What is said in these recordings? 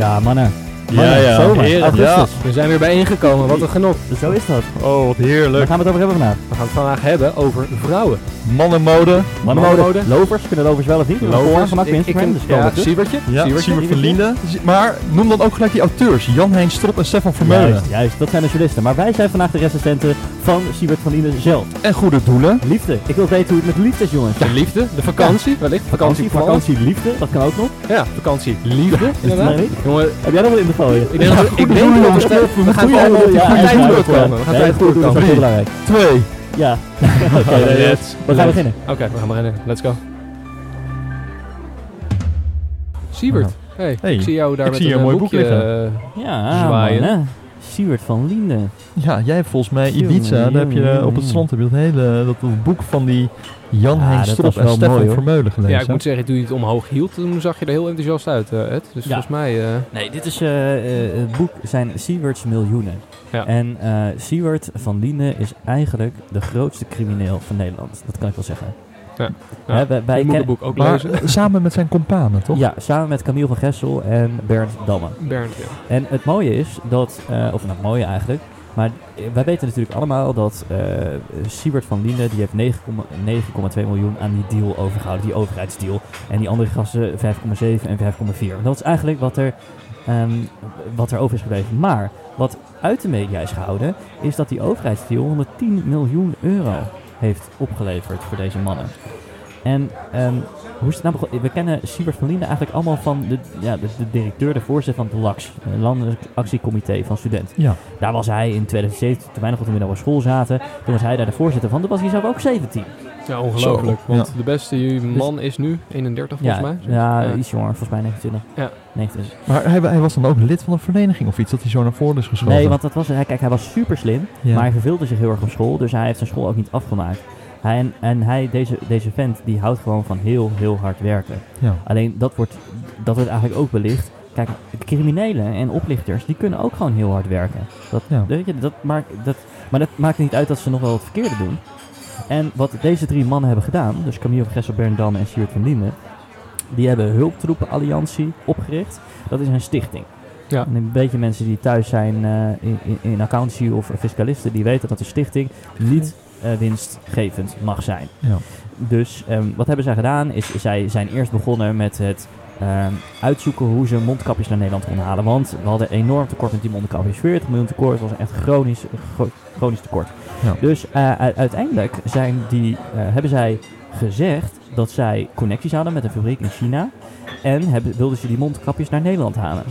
Ja, Mann. Ja, Mannen, ja. Zomer, Heren, augustus. We zijn weer bijeengekomen, wat een genot. Zo is dat. Oh, wat Waar heerlijk. gaan we het over hebben vandaag? We gaan het vandaag hebben over vrouwen. Mannenmode. Mannenmode. Mode. Lovers, kunnen lovers wel of niet? Lovers. Gemaakt Ik- ik dus Ja. Siebertje. Ja. Siebert van Linden. Maar noem dan ook gelijk die auteurs. Jan-Hein Strop en Stefan Vermeulen. Juist, juist, dat zijn de journalisten. Maar wij zijn vandaag de recensenten van Siebert van Linden zelf. En goede doelen. Liefde. Ik wil weten hoe het met liefde is, jongens. De liefde, de vakantie, wellicht. Vakantie, Vakantie, vakantie, liefde, dat kan ook nog. Ja, vakantie, liefde, inderdaad. Jongen, Heb jij nog wat in te gooien? ik denk dat we, ik denk dat we, jongens. we, we gaan Goeie gewoon op tijd terugkomen. We gaan tijd heel terugkomen. belangrijk. Twee. Ja. Oké, we gaan beginnen. Oké, we gaan beginnen. Let's go. Siebert, hey, Hey, ik zie jou daar ik met zie een eh, mooi boekje. boek eh, Ja, Zwaaien. Siebert van Linden. Ja, jij hebt volgens mij Jongen, Ibiza. Daar heb je jongen, op het strand heb je dat hele dat, dat boek van die Ja, dat Strop was en Stefan. Vermeulen gelezen. ja, ik moet zeggen, toen je het omhoog hield, toen zag je er heel enthousiast uit, eh, Ed. Dus Ja. volgens mij... eh, Nee, dit is eh, eh, het boek zijn Siewerts Miljoenen. Ja. En eh Siewert van Linden is eigenlijk de grootste crimineel van Nederland. Dat kan ik wel zeggen. Ja. Hè, wij, boek ook maar lezen. samen met zijn companen, toch? Ja, samen met Camille van Gessel en Bernd Damme. Bernd, ja. En het mooie is dat, eh, of nou het mooie eigenlijk, maar wij weten natuurlijk allemaal dat eh Siebert van Linden, die heeft 9,- 9,2 miljoen aan die deal overgehouden, die overheidsdeal. En die andere gasten 5,7 en 5,4. Dat is eigenlijk wat er, ehm, wat er over is gebleven. Maar wat uit de media is gehouden, is dat die overheidsdeal 110 miljoen euro heeft opgeleverd voor deze mannen. En ehm, hoe is het nou begonnen? We kennen Siebert van Linden eigenlijk allemaal van de, ja, de, de directeur, de voorzitter van de LAX, het Landelijk Actiecomité van Studenten. Ja. Daar was hij in 2017, toen wij nog op de middelbare school zaten, toen was hij daar de voorzitter van. Toen was hij zelf ook 17. Ja, ongelooflijk. Zo, Want ja. de beste man is nu 31 volgens ja, mij. ja, Ja. iets jonger, volgens mij 29. Ja. 29. Maar hij, hij was dan ook lid van een vereniging of iets, dat hij zo naar voren is geschoven. Nee, want dat was, hij, kijk, hij was super slim, Ja. maar hij verveelde zich heel erg op school, dus hij heeft zijn school ook niet afgemaakt. Hij, en en hij, deze, deze vent, die houdt gewoon van heel, heel hard werken. Ja. Alleen dat wordt, dat wordt eigenlijk ook belicht. Kijk, criminelen en oplichters, die kunnen ook gewoon heel hard werken. Dat, Ja. weet je, dat maakt, dat, maar dat maakt niet uit dat ze nog wel het verkeerde doen. En wat deze drie mannen hebben gedaan, dus Camille van Gessel, Bernd Dam en Siert van Linden, die hebben Hulptroepenalliantie opgericht. Dat is een stichting. Ja. En een beetje mensen die thuis zijn eh, in, in, in accountancy of fiscalisten, die weten dat een stichting niet eh, winstgevend mag zijn. Ja. Dus ehm, wat hebben zij gedaan is, zij zijn eerst begonnen met het ehm, uitzoeken hoe ze mondkapjes naar Nederland konden halen. Want we hadden enorm tekort met die mondkapjes. 40 miljoen tekort, was echt chronisch, chronisch tekort. Ja. Dus eh, uiteindelijk zijn die, hebben zij gezegd dat zij connecties hadden met een fabriek in China. En hebben, wilden ze die mondkapjes naar Nederland halen.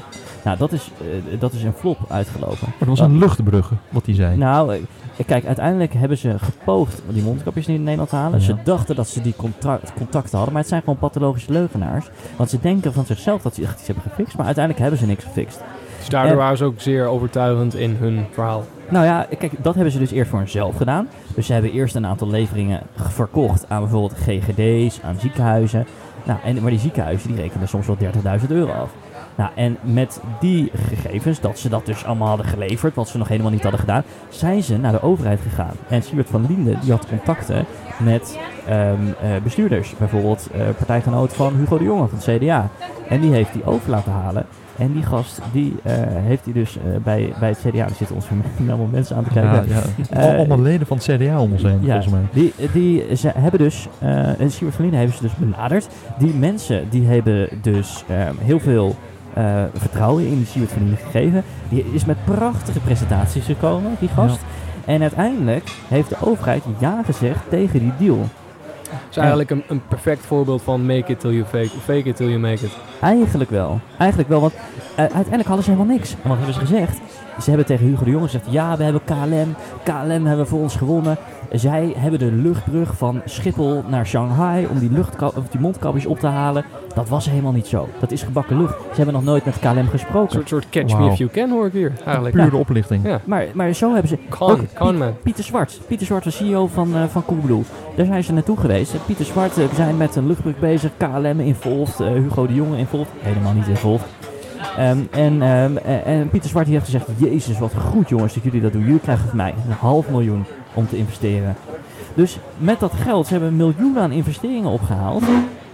Nou, dat is, eh, dat is een flop uitgelopen. Maar dat was een luchtbrugge, wat hij zei. Nou, eh, kijk, uiteindelijk hebben ze gepoogd om die mondkapjes niet in Nederland te halen. Ja. Ze dachten dat ze die contact, contacten hadden, maar het zijn gewoon pathologische leugenaars. Want ze denken van zichzelf dat ze echt iets hebben gefixt, maar uiteindelijk hebben ze niks gefixt. Dus daardoor En- waren ze ook zeer overtuigend in hun verhaal. Nou ja, kijk, dat hebben ze dus eerst voor hunzelf gedaan. Dus ze hebben eerst een aantal leveringen ge- verkocht aan bijvoorbeeld GGD's, aan ziekenhuizen. Nou, en, maar die ziekenhuizen die rekenen soms wel 30.000 euro af. Nou, en met die gegevens, dat ze dat dus allemaal hadden geleverd, wat ze nog helemaal niet hadden gedaan, zijn ze naar de overheid gegaan. En Siebert van Linden, die had contacten met ehm, eh, bestuurders. Bijvoorbeeld eh, partijgenoot van Hugo de Jonge van het CDA. En die heeft die over laten halen. En die gast, die eh, heeft hij dus eh, bij, bij het CDA, er zitten ons allemaal mensen aan te kijken. Ja, ja. Eh, Allemaal leden van het CDA om ons heen, Ja, volgens mij. die, die ze hebben dus, en Siebert van hebben ze dus benaderd. Die mensen die hebben dus ehm, heel veel vertrouwen in Siebert van gegeven. Die is met prachtige presentaties gekomen, die gast. En uiteindelijk heeft de overheid ja gezegd tegen die deal. Is eigenlijk een, een perfect voorbeeld van make it till you fake, fake it till you make it. Eigenlijk wel. Eigenlijk wel, want eh, uiteindelijk hadden ze helemaal niks. Wat hebben ze gezegd? Ze hebben tegen Hugo de Jonge gezegd, ja, we hebben KLM. KLM hebben voor ons gewonnen. Zij hebben de luchtbrug van Schiphol naar Shanghai om die, of die mondkapjes op te halen. Dat was helemaal niet zo. Dat is gebakken lucht. Ze hebben nog nooit met KLM Een gesproken. soort, soort catch me if you can hoor ik hier, eigenlijk. Pure oplichting. Ja. Maar, maar zo hebben ze... Con, Ook con man. Pieter Zwart. Pieter Zwart was CEO van, eh van Coolblue. Daar zijn ze naartoe geweest. En Pieter Zwart eh, zijn met een luchtbrug bezig. KLM involved. eh, Hugo de Jonge involved. Helemaal niet involved. Ehm, en, ehm, eh, en Pieter Zwart die heeft gezegd... Jezus, wat goed jongens dat jullie dat doen. Jullie krijgen van mij een half miljoen om te investeren. Dus met dat geld, ze hebben miljoenen aan investeringen opgehaald.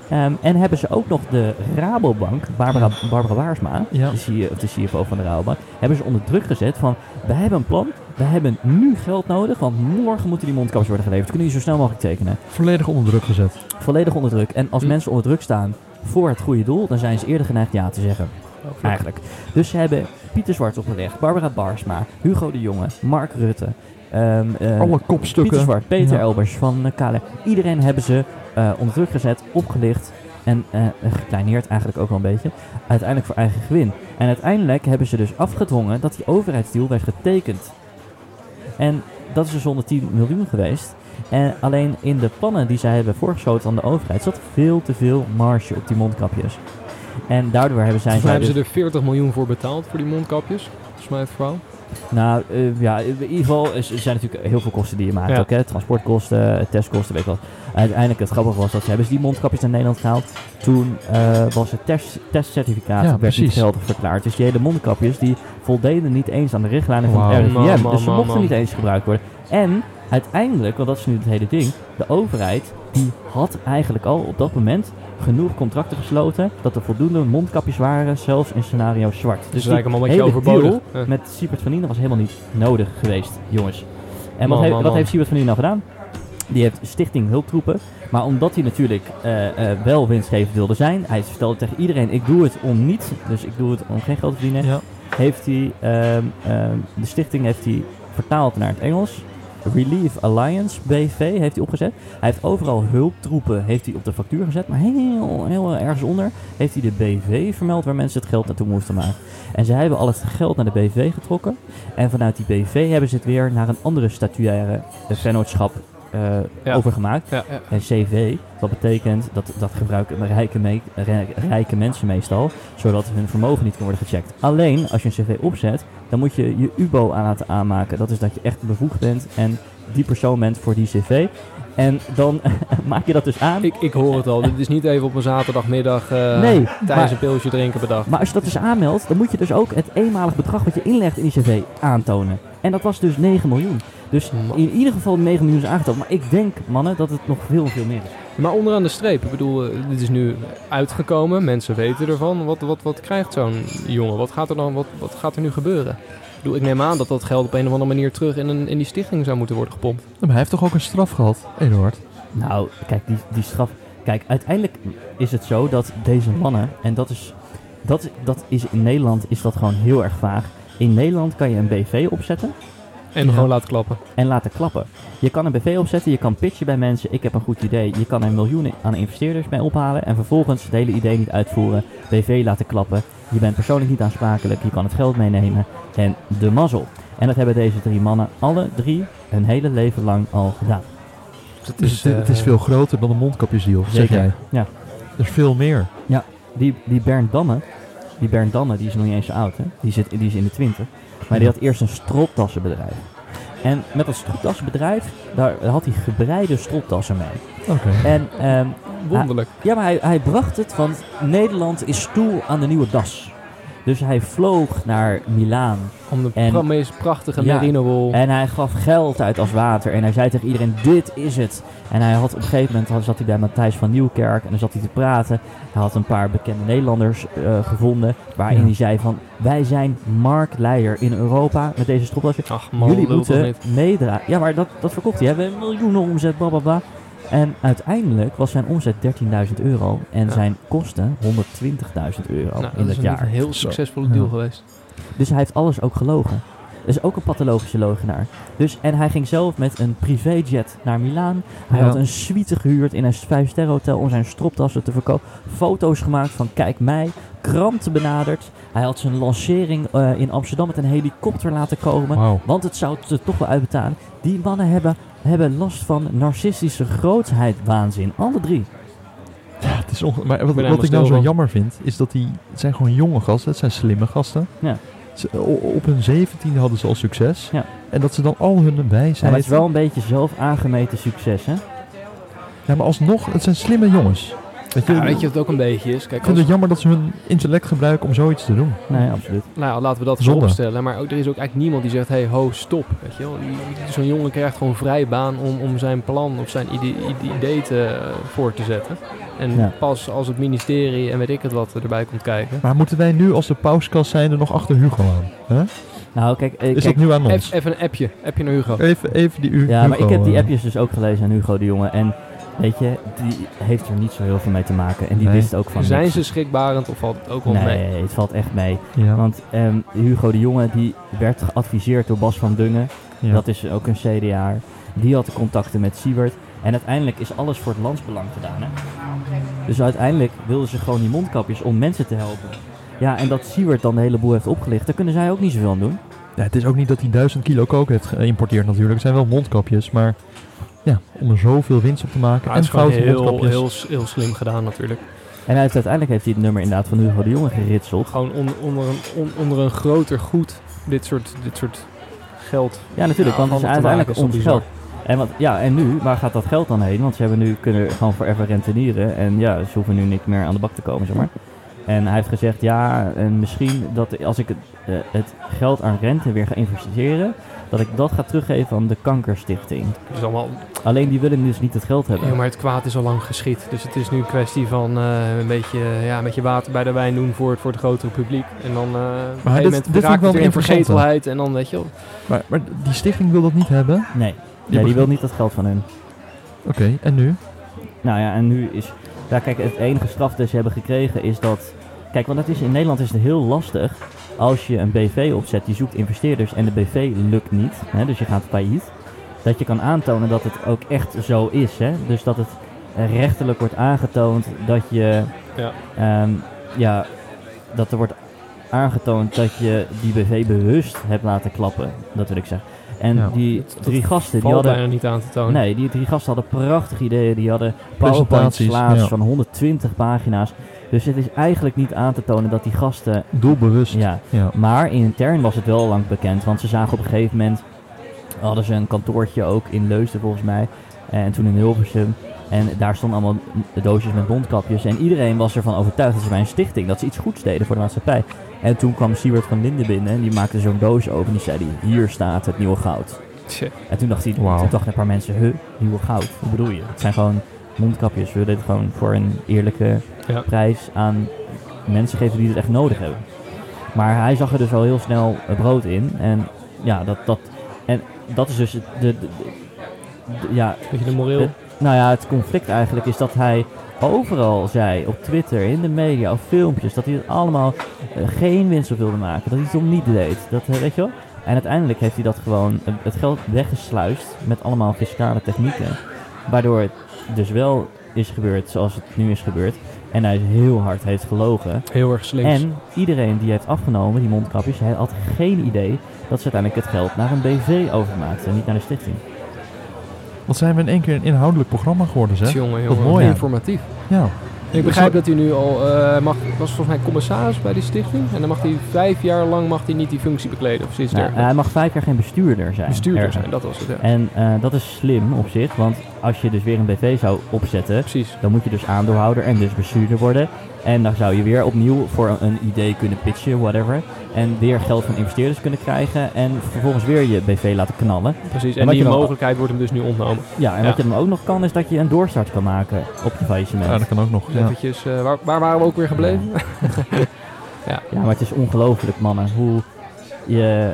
Ehm, en hebben ze ook nog de Rabobank, Barbara, Barbara Waarsma, Ja. de, CFO van de Rabobank, hebben ze onder druk gezet van, we hebben een plan, we hebben nu geld nodig, want morgen moeten die mondkapjes worden geleverd. Kunnen jullie zo snel mogelijk tekenen? Volledig onder druk gezet. Volledig onder druk. En als Hm. mensen onder druk staan voor het goede doel, dan zijn ze eerder geneigd ja te zeggen. Eigenlijk. Dus ze hebben Pieter Zwart opgelegd, Barbara Barsma, Hugo de Jonge, Mark Rutte, eh, Alle Pieter kopstukken. Zwart, Peter Ja. Elbers van uh, KLM. Iedereen hebben ze eh, onder druk gezet, opgelicht en eh, gekleineerd eigenlijk ook wel een beetje. Uiteindelijk voor eigen gewin. En uiteindelijk hebben ze dus afgedwongen dat die overheidsdeal werd getekend. En dat is dus 110 miljoen geweest. En alleen in de plannen die zij hebben voorgeschoten aan de overheid zat veel te veel marge op die mondkapjes. En daardoor hebben zij... Volgens mij zij hebben dus- ze er 40 miljoen voor betaald voor die mondkapjes. Volgens mij het verhaal. Nou, eh, ja, in ieder geval er zijn natuurlijk heel veel kosten die je maakt. Ja. Ook, hè? Transportkosten, eh, testkosten, weet ik wat. Uiteindelijk, het grappige was dat ze hebben ze die mondkapjes naar Nederland gehaald. Toen eh, was het test, testcertificaat Ja, werd niet geldig verklaard. Dus die hele mondkapjes die voldeden niet eens aan de richtlijnen van het RIVM. Man, man, dus ze mochten man. niet eens gebruikt worden. En uiteindelijk, want dat is nu het hele ding, de overheid die had eigenlijk al op dat moment genoeg contracten gesloten dat er voldoende mondkapjes waren, zelfs in scenario zwart. Dus me allemaal een beetje overbodig. Ja. met Siebert van Linden was helemaal niet nodig geweest, jongens. En wat, Man, heeft, man, wat man. heeft Siebert van Linden nou gedaan? Die heeft Stichting Hulptroepen. Maar omdat hij natuurlijk eh, eh, wel winstgevend wilde zijn, hij vertelde tegen iedereen: ik doe het om niet, dus ik doe het om geen geld te verdienen. Ja. Heeft hij, ehm, ehm, de stichting heeft hij vertaald naar het Engels. Relief Alliance BV heeft hij opgezet. Hij heeft overal hulptroepen heeft hij op de factuur gezet. Maar heel, heel ergens onder heeft hij de BV vermeld waar mensen het geld naartoe moesten maken. En zij hebben al het geld naar de BV getrokken. En vanuit die BV hebben ze het weer naar een andere statuaire vennootschap eh, overgemaakt. En CV, dat betekent dat dat gebruiken rijke, me- rij- rijke mensen meestal, zodat hun vermogen niet kan worden gecheckt. Alleen als je een CV opzet, dan moet je je UBO aan laten aanmaken. Dat is dat je echt bevoegd bent en die persoon bent voor die CV. En dan maak je dat dus aan. Ik, ik hoor het al. Dit is niet even op een zaterdagmiddag eh, nee, tijdens maar, een pilsje drinken bedacht. maar als je dat dus aanmeldt, dan moet je dus ook het eenmalig bedrag wat je inlegt in die CV aantonen. En dat was dus 9 miljoen. Dus Man. in ieder geval 9 miljoen is aangetoond. Maar ik denk, mannen, dat het nog veel, veel meer is. Maar onderaan de streep, ik bedoel, eh, dit is nu uitgekomen, mensen weten ervan. Wat, wat, wat krijgt zo'n jongen? Wat gaat er dan, wat, wat gaat er nu gebeuren? Ik, bedoel, ik neem aan dat dat geld op een of andere manier terug in, een, in die stichting zou moeten worden gepompt. Maar hij heeft toch ook een straf gehad, Eduard? Nou, kijk, die, die straf. Kijk, uiteindelijk is het zo dat deze mannen, en dat is, dat, dat is in Nederland is dat gewoon heel erg vaag. In Nederland kan je een BV opzetten En Ja. gewoon laten klappen. en laten klappen. Je kan een BV opzetten, je kan pitchen bij mensen, ik heb een goed idee. Je kan er miljoenen aan investeerders mee ophalen en vervolgens het hele idee niet uitvoeren. BV laten klappen. Je bent persoonlijk niet aansprakelijk, je kan het geld meenemen en de mazzel. En dat hebben deze drie mannen alle drie hun hele leven lang al gedaan. Het Dus het, het is veel groter dan een mondkapjesdeal, zeg Zeker. jij. Ja. Er is veel meer. Die, die Bernd Damme, die Bernd Damme, die is nog niet eens zo oud, hè? Die, zit, die is in de twintig. Maar die had eerst een stroptassenbedrijf. En met dat stroptassenbedrijf, daar had hij gebreide stroptassen mee. Oké. En ehm, Wonderlijk. ja, maar hij, hij bracht het, want Nederland is stoel aan de nieuwe das. Dus hij vloog naar Milaan Om de en- meest prachtige Ja. merino wol. en hij gaf geld uit als water. En hij zei tegen iedereen, dit is het. En hij had op een gegeven moment zat hij bij Matthijs van Nieuwkerk en dan zat hij te praten. Hij had een paar bekende Nederlanders eh, gevonden. Waarin Ja. hij zei van, wij zijn marktleider in Europa met deze man, Jullie moeten meedraaien. Ja, maar dat, dat verkocht hij. We hebben miljoenen omzet, bla bla bla. En uiteindelijk was zijn omzet 13.000 euro en Ja. zijn kosten 120.000 euro Nou, in dat dat is jaar. een heel succesvolle deal Ja. geweest. Dus hij heeft alles ook gelogen. Is ook een pathologische logenaar. Dus, en hij ging zelf met een privéjet naar Milaan. Hij Ja. had een suite gehuurd in een 5 hotel om zijn stroptassen te verkopen. Foto's gemaakt van kijk mij. Kranten benaderd. Hij had zijn lancering eh, in Amsterdam met een helikopter laten komen. Want het zou het er toch wel uitbetalen. Die mannen hebben, hebben last van narcistische grootheid, waanzin. Alle drie. Ja, het is onge- maar wat, wat ik nou zo jammer vind, is dat die het zijn gewoon jonge gasten. Het zijn slimme gasten. Ja. Op hun zeventiende hadden ze al succes. Ja. En dat ze dan al hun Ja, wijsheid... maar het is wel een beetje zelf aangemeten succes, hè? Ja, maar alsnog, het zijn slimme jongens. Weet je, Ja, weet je wat het ook een beetje is? Kijk, ik vind als, het jammer dat ze hun intellect gebruiken om zoiets te doen. Nee, absoluut. nou ja, laten we dat Zonde. opstellen. Maar ook, er is ook eigenlijk niemand die zegt, hey, ho, stop. Weet je wel? Die- die- Zo'n jongen krijgt gewoon vrij baan om, om zijn plan of zijn idee, idee- te, voor te zetten. En Ja. pas als het ministerie en weet ik het wat erbij komt kijken. Maar moeten wij nu als de pauskast zijn er nog achter Hugo aan? Hè? Nou, kijk, eh, Is kijk dat nu aan ons? Even, een appje. Appje naar Hugo. Even, even die u. ja, maar ik heb die eh, appjes dus ook gelezen aan Hugo de Jonge. En weet je, die heeft er niet zo heel veel mee te maken. En die Nee. wist ook van Zijn niks. ze schrikbarend of valt het ook wel Nee, mee? het valt echt mee. Ja, Want ehm, Hugo de Jonge die werd geadviseerd door Bas van Dungen. ja. Dat is ook een CDA. Die had de contacten met Siebert. En uiteindelijk is alles voor het landsbelang gedaan. Hè? Dus uiteindelijk wilden ze gewoon die mondkapjes om mensen te helpen. Ja, en dat Siebert dan de hele boel heeft opgelicht, daar kunnen zij ook niet zoveel aan doen. Ja, het is ook niet dat hij duizend kilo kook heeft geïmporteerd natuurlijk. Het zijn wel mondkapjes, maar ja, om er zoveel winst op te maken. Maar en het is gewoon foute heel, mondkapjes. heel, heel slim gedaan natuurlijk. En hij heeft, uiteindelijk heeft hij het nummer inderdaad van Hugo de Jonge geritseld. Gewoon on- onder, een, on- onder een groter goed dit soort, dit soort geld. Ja, natuurlijk, Ja, want het is uiteindelijk maken ons geld. En wat, ja, en nu, waar gaat dat geld dan heen? Want ze hebben nu kunnen gewoon forever rentenieren. En ja, ze hoeven nu niet meer aan de bak te komen, zeg maar. En hij heeft gezegd, ja, en misschien dat als ik het, eh, het geld aan rente weer ga investeren, dat ik dat ga teruggeven aan de kankerstichting. Allemaal, Alleen die willen dus niet het geld hebben. ja, maar het kwaad is al lang geschied. Dus het is nu een kwestie van eh, een, beetje, ja, een beetje water bij de wijn doen voor het, voor het grotere publiek. En dan eh op een dit- gegeven moment dit raakt wel het weer in vergetelheid. En dan weet je wel, Maar, maar die stichting wil dat niet hebben. Oké, Nee, nee die wil niet dat geld van hun. en nu? Nou ja, en nu is... Ja, kijk, het enige straf dat ze hebben gekregen is dat... Kijk, want het is, in Nederland is het heel lastig als je een BV opzet, je zoekt investeerders en de BV lukt niet, hè, dus je gaat failliet, dat je kan aantonen dat het ook echt zo is. Hè? Dus dat het rechterlijk wordt aangetoond dat je... Ja. ehm, ja, dat er wordt aangetoond dat je die BV bewust hebt laten klappen, dat wil ik zeggen. En Ja. die Dat- dat drie gasten, die hadden... bijna niet aan te tonen. Nee, die drie gasten hadden prachtige ideeën. Die hadden ja. van 120 pagina's. Dus het is eigenlijk niet aan te tonen dat die gasten... Doelbewust. Ja, Ja. maar intern was het wel lang bekend. Want ze zagen op een gegeven moment... Hadden ze een kantoortje ook in Leusden volgens mij. En toen in Hilversum. En daar stonden allemaal doosjes met mondkapjes. En iedereen was ervan overtuigd dat ze bij een stichting... dat ze iets goeds deden voor de maatschappij. En toen kwam Siebert van Linden binnen. En die maakte zo'n doos open. En die zei, die, hier staat het nieuwe goud. Tje. En toen dacht hij, Wauw. toen dachten een paar mensen, huh, nieuwe goud, wat bedoel je? Het zijn gewoon mondkapjes, we willen dit gewoon voor een eerlijke Ja. prijs aan mensen geven die het echt nodig hebben. Maar hij zag er dus al heel snel brood in en ja, dat, dat, en dat is dus de, de, de- de- ja, Weet je de moreel? Nou ja, het conflict eigenlijk is dat hij overal zei, op Twitter, in de media, op filmpjes, dat hij het allemaal eh, geen winst op wilde maken. Dat hij het om niet deed. Dat, eh, weet je wel? En uiteindelijk heeft hij dat gewoon, eh, het geld weggesluist met allemaal fiscale technieken. Waardoor het dus wel is gebeurd zoals het nu is gebeurd. En hij heel hard heeft gelogen. Heel erg slim. En iedereen die heeft afgenomen, die mondkapjes, hij had geen idee dat ze uiteindelijk het geld naar een BV overmaakten, niet naar de stichting. Wat zijn we in één keer een inhoudelijk programma geworden, zeg? Jongen, Wat jongen. mooi. Informatief. Ja. Ik begrijp dat hij nu al eh, mag, was volgens mij commissaris bij die stichting. En dan mag hij vijf jaar lang mag hij niet die functie bekleden of zoiets Nou, hij mag vijf jaar geen bestuurder zijn. Bestuurder ergens. zijn, dat was het. Ja. En eh, dat is slim op zich, want als je dus weer een BV zou opzetten, Precies. dan moet je dus aandeelhouder en dus bestuurder worden. En dan zou je weer opnieuw voor een, idee kunnen pitchen, whatever. En weer geld van investeerders kunnen krijgen en vervolgens weer je BV laten knallen. Precies. En die mogelijkheid wordt hem dus nu ontnomen. Ja, en Ja. wat je dan ook nog kan, is dat je een doorstart kan maken op je faillissement. Ja, dat kan ook nog. Ja. Eventjes, eh, waar, waar waren we ook weer gebleven? Ja, maar het is ongelooflijk, mannen, hoe je,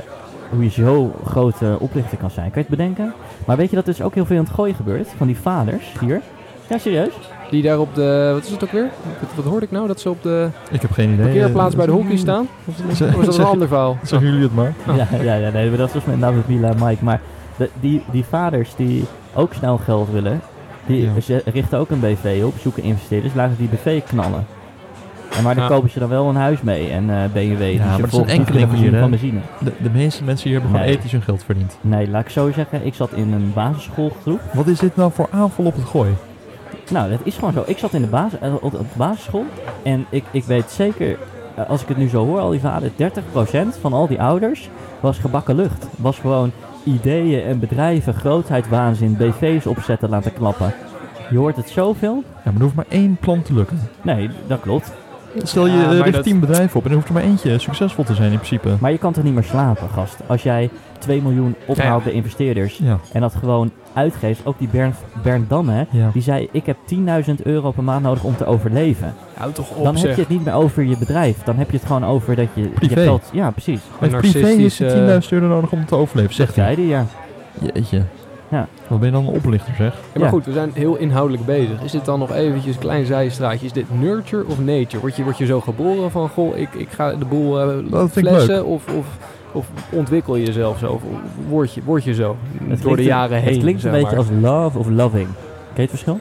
hoe je zo grote oplichter kan zijn. Kan je het bedenken? Maar weet je dat er dus ook heel veel in het gooien gebeurt? Van die vaders hier. Ja, serieus? Die daar op de, wat is het ook weer? Wat, wat hoorde ik nou? Dat ze op de Ik heb geen idee. parkeerplaats bij de Eh, hockey staan? Of dat een ander verhaal? Zeggen jullie het maar. Oh. Ja, ja, ja, nee, maar dat was met Mila en Mike. Maar de, die, die vaders die ook snel geld willen, die Ja. ze richten ook een BV op, zoeken investeerders, laten die BV knallen. En maar dan Ja. kopen ze dan wel een huis mee en eh BMW. die maar dat enkeling kunnen voorzien hier, van benzine. De, de meeste mensen hier hebben gewoon ethisch hun geld verdiend. Nee, laat ik zo zeggen. Ik zat in een basisschoolgroep. Wat is dit nou voor aanval op het gooi? Nou, dat is gewoon zo. Ik zat in de, basis, eh, op de basisschool en ik, ik weet zeker, eh, als ik het nu zo hoor, al die vaders, 30% van al die ouders was gebakken lucht. Was gewoon ideeën en bedrijven, grootheidswaanzin, BV's opzetten laten klappen. Je hoort het zoveel. Ja, maar er hoeft maar één plan te lukken. Nee, dat klopt. Stel je Ja, eh, richt dat- tien bedrijven op en er hoeft er maar eentje succesvol te zijn in principe. Maar je kan toch niet meer slapen, gast? Als jij 2 miljoen ophaalt bij investeerders Ja, en dat gewoon uitgeeft. Ook die Bernd, Bernd Damme, ja. die zei ik heb 10.000 euro per maand nodig om te overleven. Houd toch op Dan heb zeg. je het niet meer over je bedrijf. Dan heb je het gewoon over dat je... Privé. Je geld, ja, precies. Met privé hij 10.000 euro nodig om te overleven, zegt Dat hij. zei hij, ja. Jeetje. Ja. Wat ben je dan een oplichter zeg? Ja, maar Ja. goed, we zijn heel inhoudelijk bezig. Is dit dan nog eventjes een klein zijstraatje? Is dit nurture of nature? Word je, word je zo geboren van, goh, ik, ik ga de boel eh, Dat vind ik flessen? Of, of, of ontwikkel je jezelf zo? Of word je, word je zo? Het door de een- jaren heen, Het klinkt een beetje maar. als love of loving. Ken je het verschil?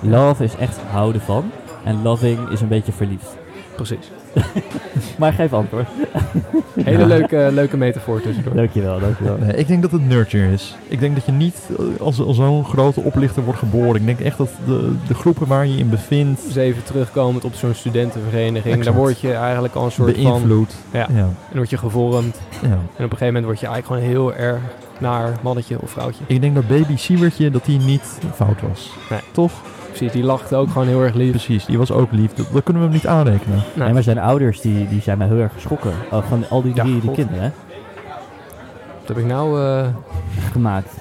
Love is echt houden van. En loving is een beetje verliefd. Precies. Maar geef antwoord. Hele Ja. leuke, leuke metafoor tussendoor. Dankjewel, dankjewel. Nee, ik denk dat het nurture is. Ik denk dat je niet als, als zo'n grote oplichter wordt geboren. Ik denk echt dat de, de groepen waar je in bevindt Dus even terugkomend op zo'n studentenvereniging. Exact. Daar word je eigenlijk al een soort van... beïnvloed. Ja. Ja. En word je gevormd. ja. En op een gegeven moment word je eigenlijk gewoon heel erg naar mannetje of vrouwtje. Ik denk dat baby Siewertje dat die niet fout was. Nee. Toch? Precies, die lacht ook gewoon heel erg lief. Precies, die was ook lief. Dat, dat kunnen we hem niet aanrekenen. Nee, maar zijn ouders die, die zijn mij heel erg geschrokken. Oh, van al die Ja, kinderen hè, wat heb ik nou... eh, gemaakt.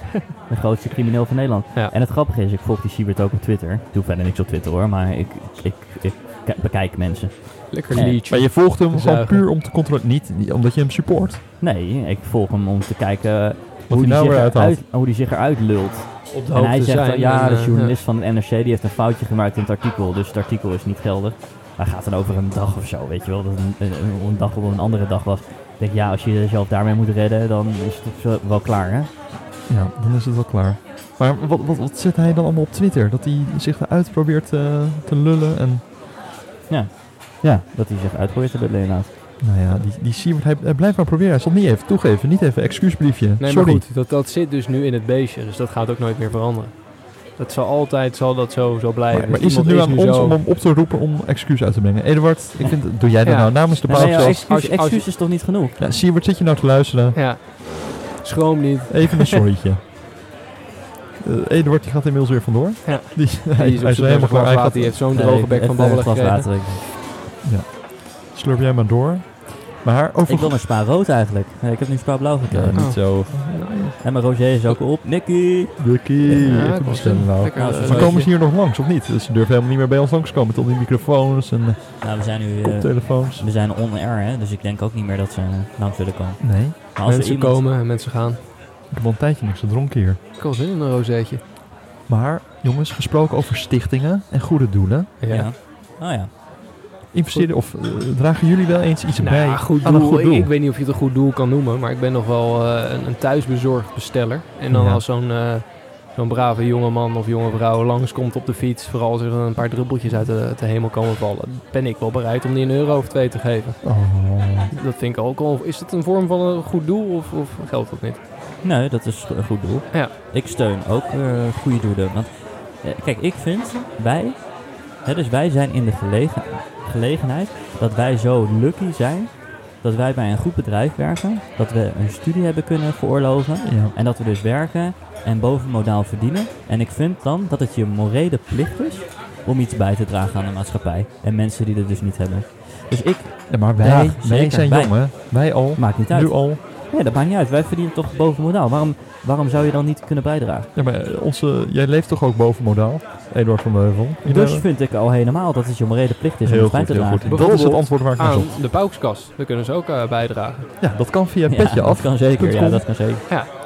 De grootste crimineel van Nederland. Ja. En het grappige is, ik volg die Siebert ook op Twitter. Ik doe verder niks op Twitter hoor, maar ik, ik, ik, ki- bekijk mensen. lekker liedje. Maar je volgt hem gewoon Zuigen. puur om te controleren. Niet, omdat je hem support. Nee, ik volg hem om te kijken hoe hij die, nou zich eruit, hoe die zich eruit lult. Op de En hij zegt zijn. dan, ja, en, de eh, journalist van het NRC die heeft een foutje gemaakt in het artikel, dus het artikel is niet geldig. Hij gaat dan over een dag of zo, weet je wel, dat een, een, een dag op een andere dag was. Ik denk, ja, als je jezelf daarmee moet redden, dan is het zo- wel klaar, hè? Ja, dan is het wel klaar. Maar wat, wat, wat zet hij dan allemaal op Twitter? Dat hij zich eruit probeert eh, te lullen en... Ja, dat hij zich uit probeert te lullen inderdaad. Nou ja, die, die Siewert, hij, hij blijft maar proberen. Hij zal het niet even toegeven. Niet even excuusbriefje. Nee, Sorry. maar goed, dat, dat zit dus nu in het beestje, dus dat gaat ook nooit meer veranderen. Dat zal altijd zal dat zo, zo blijven. Maar, maar Dus is het nu aan ons zo- om hem op te roepen om excuus uit te brengen? Eduard, ik vind, doe jij dat Ja. nou namens de Nee, nee, podcast? excuus, als excuus is toch niet genoeg? Ja, Siewert, zit je nou te luisteren? Ja, schroom niet. Even een sorrytje. Eh, Eduard die gaat inmiddels weer vandoor. Ja. Die, Hij is zijn helemaal klaar. Hij gaat, die heeft zo'n Nee, droge bek van babbelen gekregen. water. Slurp jij maar door. Maar over... Ik wil een spa rood eigenlijk. Nee, ik heb nu spa blauw Ja, gekregen. niet Oh. zo. En mijn rosé is ook op. Nicky! Dukkie. Ja, was nou. Nou, eh, Maar komen ze hier nog langs of niet? Dus ze durven helemaal niet meer bij ons langskomen. Tot die microfoons en eh, Nou, we zijn nu... eh, koptelefoons. we zijn on-air, hè, dus ik denk ook niet meer dat ze langs willen komen. Nee, Maar als mensen iemand- komen en mensen gaan. ik heb al een tijdje niks gedronken hier. Ik had zin in een rozeetje. Maar jongens, gesproken over stichtingen en goede doelen. Ja. Ja. Oh ja. Investeren of eh, dragen jullie wel eens iets Nou, bij ja, goed aan een goed Ik, doel? ik weet niet of je het een goed doel kan noemen, maar ik ben nog wel eh, een, een thuisbezorgd besteller. En dan Ja. als zo'n eh, zo'n brave jonge man of jonge vrouw langskomt op de fiets, vooral als er een paar druppeltjes uit de, hemel komen vallen, ben ik wel bereid om die een euro of twee te geven. Oh, Dat vind ik ook al. Is het een vorm van een goed doel of, of geldt dat niet? Nee, dat is een goed doel. Ja. Ik steun ook eh goede doelen. Want kijk, ik vind wij, dus wij zijn in de gelegen, gelegenheid dat wij zo lucky zijn dat wij bij een goed bedrijf werken, dat we een studie hebben kunnen veroorloven ja. en dat we dus werken en bovenmodaal verdienen. En ik vind dan dat het je morele plicht is om iets bij te dragen aan de maatschappij en mensen die dat dus niet hebben. Dus ik, Ja, maar wij, zijn Wij- jong hè. Wij al. maakt niet uit. Nu al. Nee, dat maakt niet uit. Wij verdienen toch boven modaal. Waarom, waarom zou je dan niet kunnen bijdragen? Ja, maar eh, onze, jij leeft toch ook boven modaal? Eduard van Beuvel. Dus vind ik al helemaal dat het je morele plicht is om iets bij goed, te heel dragen. goed. Dat is het antwoord waar ik naar Aan zocht. de paukskast. Daar kunnen ze ook eh, bijdragen. Ja, dat kan via Ja, petje af dat kan zeker. Ja, dat kan zeker.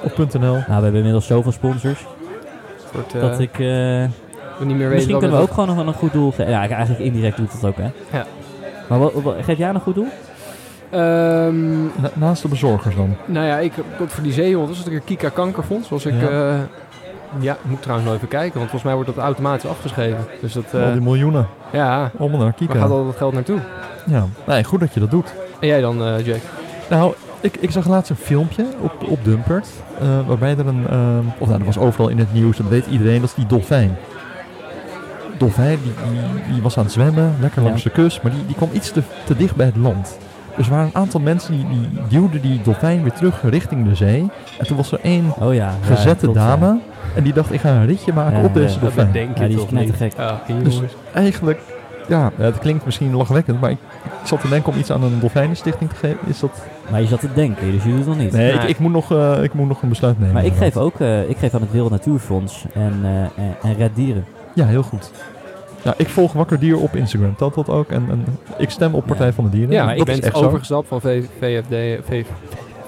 op .nl. Nou, we hebben inmiddels zoveel sponsors soort, eh, dat ik... eh, we niet meer weten misschien kunnen we ook gewoon nog een goed doel geven. Ja, eigenlijk indirect doet het ook, hè? Ja. Maar wat, wat- geef jij een goed doel? Ehm, Na- naast de bezorgers dan. nou ja, ik voor die zeehond, was het een Kika Kankerfonds. Was ik, Ja. ik moet trouwens nog even kijken, want volgens mij wordt dat automatisch afgeschreven. Dus dat, eh, Al die miljoenen. ja, Allemaal naar waar Kika. gaat al dat geld naartoe? Ja, nee, goed dat je dat doet. En jij dan, eh Jake? Nou, ik, ik zag laatst een filmpje op, op Dumpert. eh, waarbij er een. ehm, of nou, dat was overal in het nieuws, dat weet iedereen, dat is die dolfijn. Dolfijn, die, die, die was aan het zwemmen, lekker Ja. langs de kust, maar die, die kwam iets te, te dicht bij het land. Dus er waren een aantal mensen die, die duwden die dolfijn weer terug richting de zee. En toen was er één Oh ja. gezette klopt, dame. En die dacht, ik ga een ritje maken Ja, op deze ja. Dat dolfijn. bedenk je Ja, die is toch niet? hier, Dus-. Eigenlijk, ja, het klinkt misschien lachwekkend, maar ik, ik zat te denken om iets aan een dolfijnenstichting te geven. Is dat... Maar je zat te denken, dus je doet het nog niet. Nee. Ik, ik, moet nog, eh, ik moet nog een besluit nemen. Maar ik geef ook eh, ik geef aan het Wereld Natuurfonds en, eh, en, en Red Dieren. Ja, heel goed. Ja, ik volg Wakker Dier op Instagram. Telt dat ook? En, en ik stem op Partij Ja. van de Dieren. Ja, ik dat ben zo. overgestapt van v, VFD,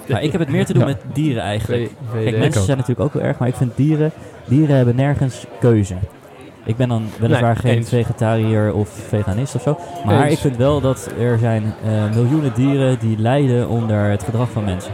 ik heb het meer te doen Ja. met dieren eigenlijk. Kijk, mensen zijn natuurlijk ook wel erg, maar ik vind dieren, dieren hebben nergens keuze. Ik ben dan weliswaar Nee, geen eens. vegetariër of veganist of zo. Maar Eens. ik vind wel dat er zijn eh, miljoenen dieren die lijden onder het gedrag van mensen.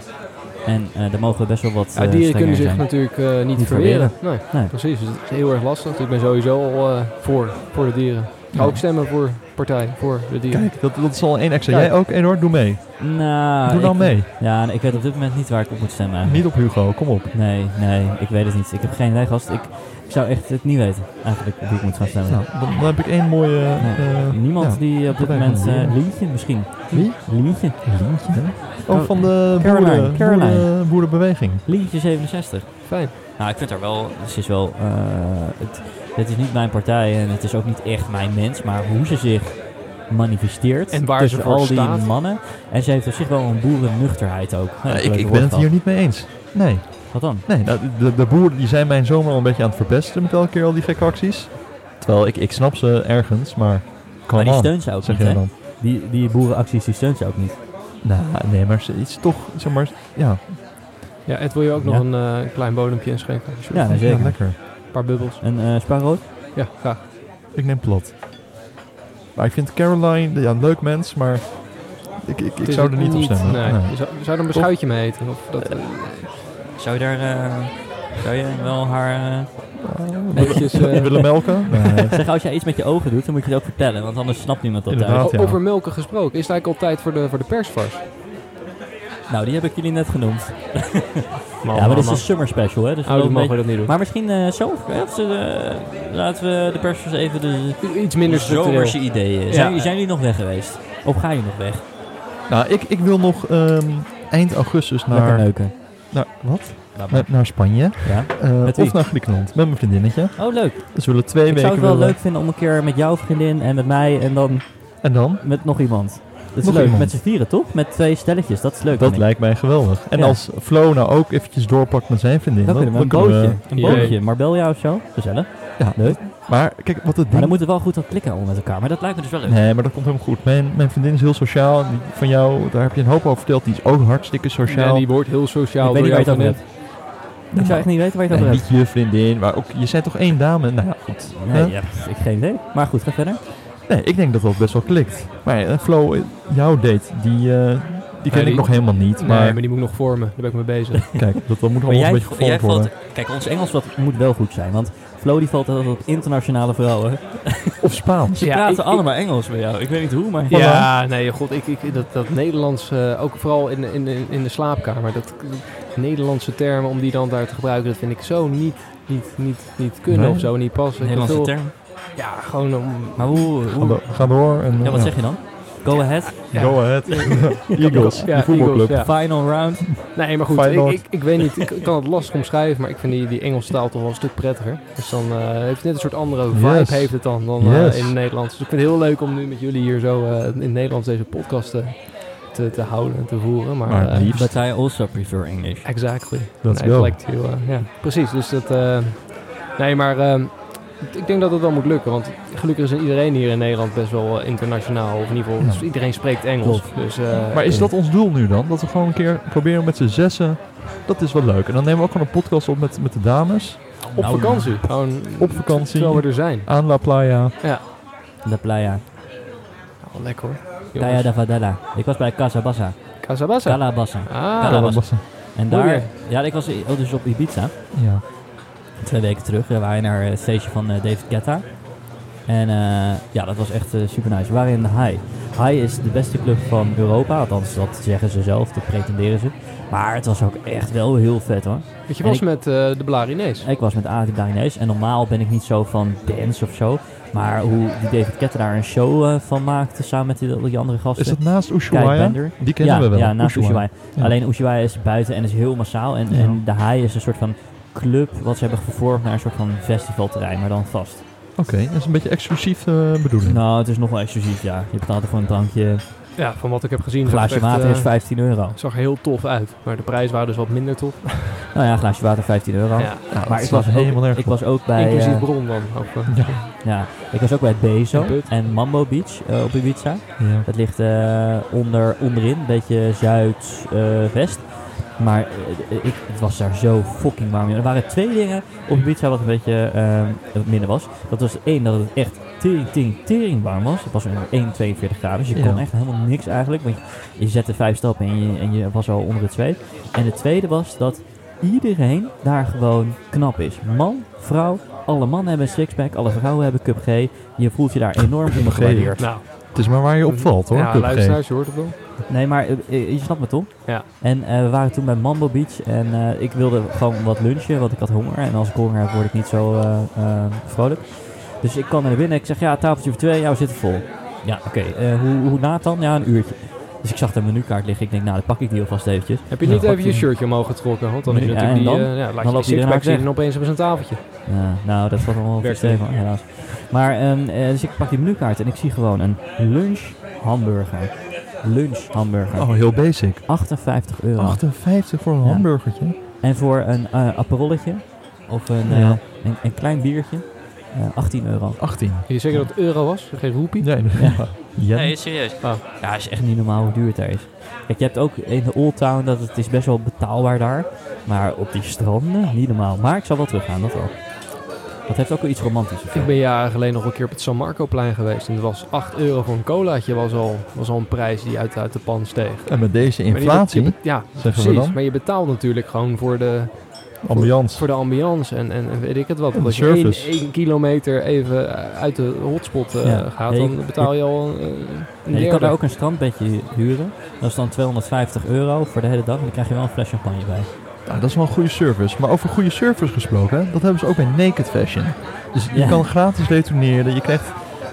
En eh daar mogen we best wel wat Ja, eh, dieren kunnen zich zijn. natuurlijk eh, niet, Niet verweren. Nee, Nee. precies. Dus het is heel erg lastig. Dus ik ben sowieso al eh, voor, voor de dieren. Ik ga Ja. ook stemmen voor partij, voor de dieren. Kijk, dat, dat is al één extra. Kijk. Jij ook, Eduard? Doe mee. Nou, Doe nou ik- mee. Ja, ik weet op dit moment niet waar ik op moet stemmen. eigenlijk. Niet op Hugo, kom op. Nee, nee, ik weet het niet. Ik heb geen idee, gast. Ik, ik zou echt het niet weten, eigenlijk, op wie ik moet gaan stemmen. Nou, dan, dan heb ik één mooie... Nee. eh, Niemand ja. die op dit moment... de Dieren. Lientje misschien. Wie? Lientje. Lientje? Oh, Oh, van de Caroline, boeren, Caroline. boeren- boerenbeweging. Lientje 67. Fijn. Nou, ik vind haar wel... Ze is wel... eh, het, het is niet mijn partij en het is ook niet echt mijn mens. Maar hoe ze zich manifesteert En waar tussen ze voor al die staat. mannen. En ze heeft op zich wel een boerennuchterheid ook. Ja, ik, ik ben het hier niet mee eens. Nee, Wat dan? nee nou, de, de boeren die zijn mijn zomer al een beetje aan het verpesten met elke keer al die gekke acties. Terwijl ik, ik snap ze ergens, maar... Maar die steunt ze ook niet, hè? Die, die boerenacties die steunt ze ook niet. Nou, nee, maar ze is toch, zeg maar, ja, Ja, Ed, wil je ook Ja. nog een eh, klein bodempje inschenken? Ja, nee, ja, zeker. lekker. Een paar bubbels. En eh spaarrood? Ja, graag. Ik neem plat. Maar ik vind Caroline, ja, een leuk mens, maar ik, ik, Het ik is zou er niet op stemmen. Nee. Nee. Je zou, zou er een beschuitje mee eten? Of dat, eh, Zou je daar... eh, zou je wel haar... eh, Netjes, eh, willen melken? Nee. Zeg, als jij iets met je ogen doet, dan moet je het ook vertellen. Want anders snapt niemand dat Inderdaad. ja. Over melken gesproken. Is het eigenlijk al tijd voor de, voor de persvars? Nou, die heb ik jullie net genoemd. Man, ja, maar dit is man, een summer special, hè. Dus Oh, dan mogen we dat niet doen. Maar misschien eh, zo, hè, of ze, eh, laten we de pers eens even de Iets minder zomerse ideeën. Ja. Zijn, zijn jullie nog weg geweest? Of ga je nog weg? Nou, ik, ik wil nog ehm, eind augustus Lekker naar, neuken. naar, wat? Maar. Naar, naar Spanje. Ja. Met wie? of naar Griekenland. Met mijn vriendinnetje. Oh, leuk. Dus we willen twee Ik zou weken het wel willen- leuk vinden om een keer met jouw vriendin en met mij en dan En dan? met nog iemand. Dat is Nog leuk. iemand. Met z'n vieren, toch? Met twee stelletjes. Dat is leuk. Dat ik. lijkt mij geweldig. En Ja. als Flo nou ook eventjes doorpakt met zijn vriendin. Dan kunnen we een bootje. Een bootje. Marbella of zo. Gezellig. Ja, Leuk. Maar kijk, wat het Maar ding... dan moet het wel goed aan klikken allemaal met elkaar. Maar dat lijkt me dus wel leuk. Nee, maar dat komt helemaal goed. Mijn, mijn vriendin is heel sociaal. Die van jou, daar heb je een hoop over verteld. Die is ook hartstikke sociaal. Ja, die wordt heel sociaal ik weet niet door waar je jou het over hebt. Ik zou echt niet weten waar je het over hebt. niet je vriendin, maar ook, je zijn toch één dame? Nou ja, goed. Nee, ja, ik geen idee. Maar goed, ga verder. Nee, ik denk dat dat best wel klikt. Maar eh, Flo, eh, jouw date, die, eh, die ken ik nog helemaal niet. Nee, Maar, maar die moet ik nog vormen. Daar ben ik mee bezig. kijk, dat, dat moet Maar allemaal een jij, beetje jij gevormd worden. valt... Kijk, ons Engels dat moet wel goed zijn. Want Flo die valt altijd op internationale vrouwen. Of Spaans. Ze Ja, praten ik- ik- allemaal Engels bij jou. Ik weet niet hoe, maar... Ja, nee, god, ik, ik, dat, dat Nederlands, eh, ook vooral in, in, in, in de slaapkamer, dat Nederlandse termen, om die dan daar te gebruiken, dat vind ik zo niet, niet, niet, niet kunnen Nee. of zo, niet passen. Nederlandse term. Ja, gewoon om... Maar hoe... Ga, hoe door, ga door. En, ja, wat zeg je dan? Go ahead. Ja. Go ahead. Eagles, Ja, die voetbalclub. Eagles, ja. Final round. Nee, maar goed, ik, ik, ik weet niet, ik, kan het lastig omschrijven, maar ik vind die, die Engelse taal toch wel een stuk prettiger. Dus dan eh, heeft het net een soort andere vibe Yes. heeft het dan, dan eh, Yes. in het Nederlands. Dus ik vind het heel leuk om nu met jullie hier zo eh, in het Nederlands deze podcast te, te, te houden en te voeren. Maar, Maar liefst. But I also prefer English. Exactly. Let's Nee, go. like to, ja, precies. Dus dat. eh, nee, maar ehm, ik denk dat het wel moet lukken. Want gelukkig is iedereen hier in Nederland best wel eh, internationaal. Of in ieder geval, Ja. dus iedereen spreekt Engels. Dus, eh, Maar is dat ons doel nu dan? Dat we gewoon een keer proberen met z'n zessen. Dat is wel leuk. En dan nemen we ook gewoon een podcast op met, met de dames. op Nou, vakantie? Gewoon Op vakantie. Terwijl we er zijn. Aan La Playa. De playa. Nou, lekker hoor. Playa da Vadela. Ik was bij Casabassa. Casabassa. Calabassa. Ah, Calabassa. En daar... Ja, ik was oh, dus op Ibiza. Ja. Twee weken terug. We waren naar het stage van eh, David Guetta. En eh, ja, dat was echt eh, super nice. We waren in de High. High is de beste club van Europa. Althans, dat zeggen ze zelf. Dat pretenderen ze. Maar het was ook echt wel heel vet hoor. Want je En was ik- met eh, de Blarinees. Ik was met Adrie Dainese en normaal ben ik niet zo van dance of zo. Maar hoe die David Ketter daar een show eh, van maakte samen met die, die andere gasten. Is dat naast Ushuaia? Die kennen ja, we wel. Ja, naast Ushuaia. Ushuaia. Ja. Alleen Ushuaia is buiten en is heel massaal. En, Ja. en de Haai is een soort van club wat ze hebben vervormd naar een soort van festivalterrein, maar dan vast. Oké, dat is een beetje exclusief eh, bedoeling. Nou, het is nog wel exclusief, ja. Je betaalt er voor een drankje. Ja, van wat ik heb gezien. Een zag het glaasje echt, water eh, is 15 euro. zag er heel tof uit. Maar de prijs waren dus wat minder tof. Nou ja, een glaasje water 15 euro. Ja, Ja, Maar dat ik was, helemaal ook, nergens ik was ook bij... inclusief eh, bron dan. Ook, eh, Ja. ja, ik was ook bij Bezo En Mambo Beach eh, op Ibiza. Ja. Het ligt eh, onder, onderin, een beetje zuid-west. Maar eh, ik, het was daar zo fucking warm. Er waren twee dingen op Ibiza wat een beetje eh, wat minder was. Dat was één, dat het echt tering, tering, tering warm was. Het was ongeveer 1, 42 graden, dus je Ja. kon echt helemaal niks eigenlijk. Want je, je zette vijf stappen en je, en je was al onder het zweet. En het tweede was dat iedereen daar gewoon knap is. Man, vrouw, alle mannen hebben een sixpack, alle vrouwen hebben cup G. Je voelt je daar enorm G. gewaardeerd. nou, Het is maar waar je opvalt hoor. ja, Cup G. luisteraars, je hoort het wel. Nee, maar eh, eh, je snapt me toch? Ja. En eh, we waren toen bij Mambo Beach en ik wilde gewoon wat lunchen, want ik had honger. En als ik honger heb, word ik niet zo vrolijk. Dus ik kwam naar binnen. Ik zeg, ja, tafeltje voor twee, jou zit vol. Ja, oké. hoe, hoe laat dan? Ja, een uurtje. Dus ik zag de menukaart liggen. Ik denk, nou, dan pak ik die alvast eventjes. Heb je Ja, niet pak even je die. shirtje omhoog getrokken? Want dan is Ja, natuurlijk en die... dan? eh, ja, laat Dan je die zien en opeens op zijn tafeltje. Ja, nou, dat was allemaal stevig, helaas. Maar, ehm, eh, dus ik pak die menukaart en ik zie gewoon een lunch hamburger. Lunch hamburger. Oh, heel basic. 58 euro. 58 voor een Ja. hamburgertje. En voor een eh aperolletje of een, Ja. eh, een, een klein biertje, eh, 18 euro. 18. Weet je zeker dat het euro was? Geen roepie? Nee, Ja. ja. Nee, serieus. Oh. Ja, het is echt niet normaal hoe duur het daar is. Kijk, je hebt ook in de Old Town dat het is best wel betaalbaar daar. Maar op die stranden, niet normaal. Maar ik zal wel teruggaan, dat wel. Dat heeft ook wel iets romantisch. Ik ben jaren geleden nog een keer op het San Marco-plein geweest. En het was 8 euro voor een colaatje. Was al, was al een prijs die uit, uit de pan steeg. En met deze inflatie, je ja, zeggen we precies. dan, Maar je betaalt natuurlijk gewoon voor de, ambiance. voor de ambiance en, en, en weet ik het wat. En Als je één, kilometer even eh, uit de hotspot eh, Ja. gaat, Ja, dan betaal je al eh, een Ja, je kan daar ook een strandbedje huren. Dat is dan 250 euro voor de hele dag. En dan krijg je wel een fles champagne bij. Nou, dat is wel een goede service. Maar over goede service gesproken, hè, dat hebben ze ook bij Naked Fashion. Dus je Ja. kan gratis retourneren. Je krijgt...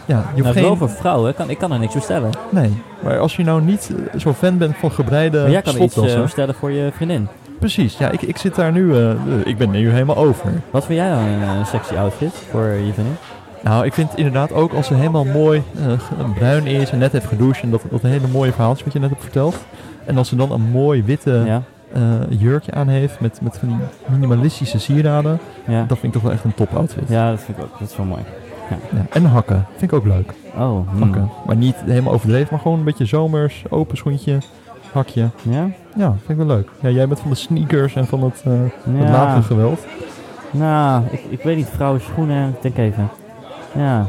Ja, je Nou, geen... voor vrouwen, kan, ik kan er niks bestellen. Nee, maar als je nou niet eh, zo fan bent van gebreide maar jij kan iets bestellen voor je vriendin. Precies, ja, ik, ik zit daar nu... eh, ik ben nu helemaal over. Wat vind jij dan een sexy outfit voor je vriendin? Nou, ik vind inderdaad ook als ze helemaal mooi bruin is en net heeft gedoucht... en dat, dat hele mooie verhaaltje wat je net hebt verteld... en als ze dan een mooi witte ja, jurkje aan heeft met, met van die minimalistische sieraden... ja. dat vind ik toch wel echt een top outfit. ja, dat vind ik ook. Dat is wel mooi. Ja, En hakken, vind ik ook leuk. Oh, hmm. Hakken. Maar niet helemaal overdreven, maar gewoon een beetje zomers, open schoentje, hakje. Ja? Ja, vind ik wel leuk. Ja, jij bent van de sneakers en van het, eh het Ja. geweld. Nou, ik, ik weet niet, vrouwen schoenen, denk even. Ja.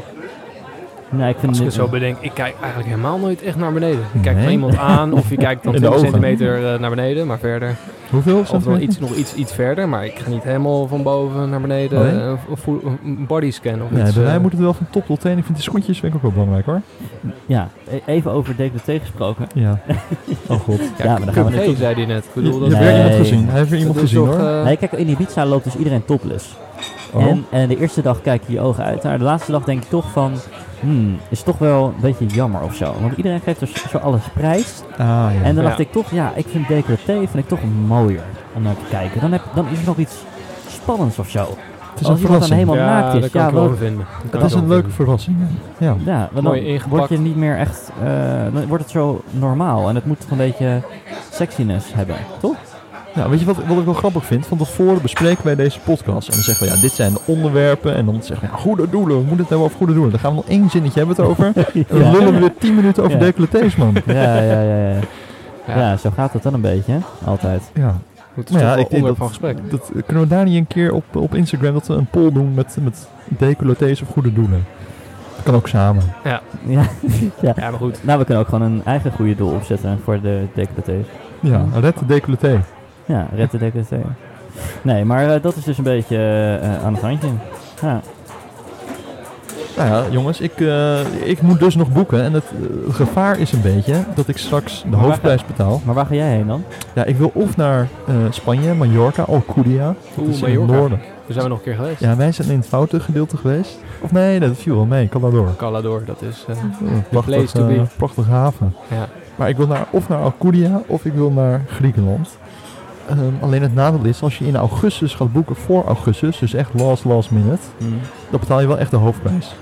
Nee, ik vind Als ik het zo bedenk, ik kijk eigenlijk helemaal nooit echt naar beneden. Ik kijk Nee? van iemand aan of je kijkt dan In de 20 ogen. centimeter eh, naar beneden, maar verder. Hoeveel? Of dan iets, nog iets, iets verder, maar ik ga niet helemaal van boven naar beneden. Oh, nee? eh, of een bodyscan of Nee, iets. bij mij eh. moet het wel van top tot teen. Ik vind die schoentjes vind ik ook wel belangrijk hoor. Ja, e- even over decolleté gesproken. Ja. Oh god. Ja, maar dan gaan we zei hij net. Ik Je, bedoel, je dat hebt Nee. weer iemand gezien. Hij heeft weer iemand gezien toch, hoor. Nee, kijk, in Ibiza loopt dus iedereen topless. Oh. En, en de eerste dag kijk je je ogen uit. Maar de laatste dag denk ik toch van... Hmm, is toch wel een beetje jammer of zo. Want iedereen geeft dus zo alles prijs. Ah ja. En dan Ja. dacht ik toch, ja, ik vind decolleté vind ik toch mooier om naar te kijken. Dan, heb, dan is er nog iets spannends of zo. het is als iemand dan verrassing. helemaal ja, naakt is, dat kan ja, ik wel vinden. Dat is een leuke verrassing. Ja. Ja, want Mooi dan ingepakt. word je niet meer echt... eh, dan wordt het zo normaal. En het moet toch een beetje sexiness hebben, toch? Ja, weet je wat, wat ik wel grappig vind? Van tevoren bespreken wij deze podcast. En dan zeggen we, ja, dit zijn de onderwerpen. En dan zeggen we, ja, goede doelen. We moeten het hebben over goede doelen. Dan gaan we nog één zinnetje hebben het over. En dan ja. lullen we weer tien minuten over Ja. decolletés, man. Ja, ja, ja, ja. Ja. Ja, zo gaat het dan een beetje, hè? Altijd. Ja, Goed, Maar het is ja, toch ik denk van gesprek. dat, kunnen we daar niet een keer op, op Instagram dat we een poll doen met, met decolletés of goede doelen? Dat kan ook samen. Ja. Ja, maar goed. Nou, we kunnen ook gewoon een eigen goede doel opzetten voor de decolletés. Ja, red de decolleté. Ja, red de decolleté. Nee, maar eh, dat is dus een beetje eh, aan het handje. Ja. Nou ja, jongens, ik, eh, ik moet dus nog boeken. En het gevaar is een beetje dat ik straks de hoofdprijs betaal. Maar waar ga jij heen dan? Ja, ik wil of naar eh, Spanje, Mallorca, Alcudia. Dat Oeh, is in het Mallorca. noorden. Daar zijn we nog een keer geweest. Ja, wij zijn in het foute gedeelte geweest. Of nee, dat viel wel mee. Calador. Calador, dat is... eh, Oh, prachtig, place to be. prachtige haven. ja. Maar ik wil naar, of naar Alcudia of ik wil naar Griekenland. Ehm, alleen het nadeel is, als je in augustus gaat boeken voor augustus, dus echt last last minute, dan betaal je wel echt de hoofdprijs.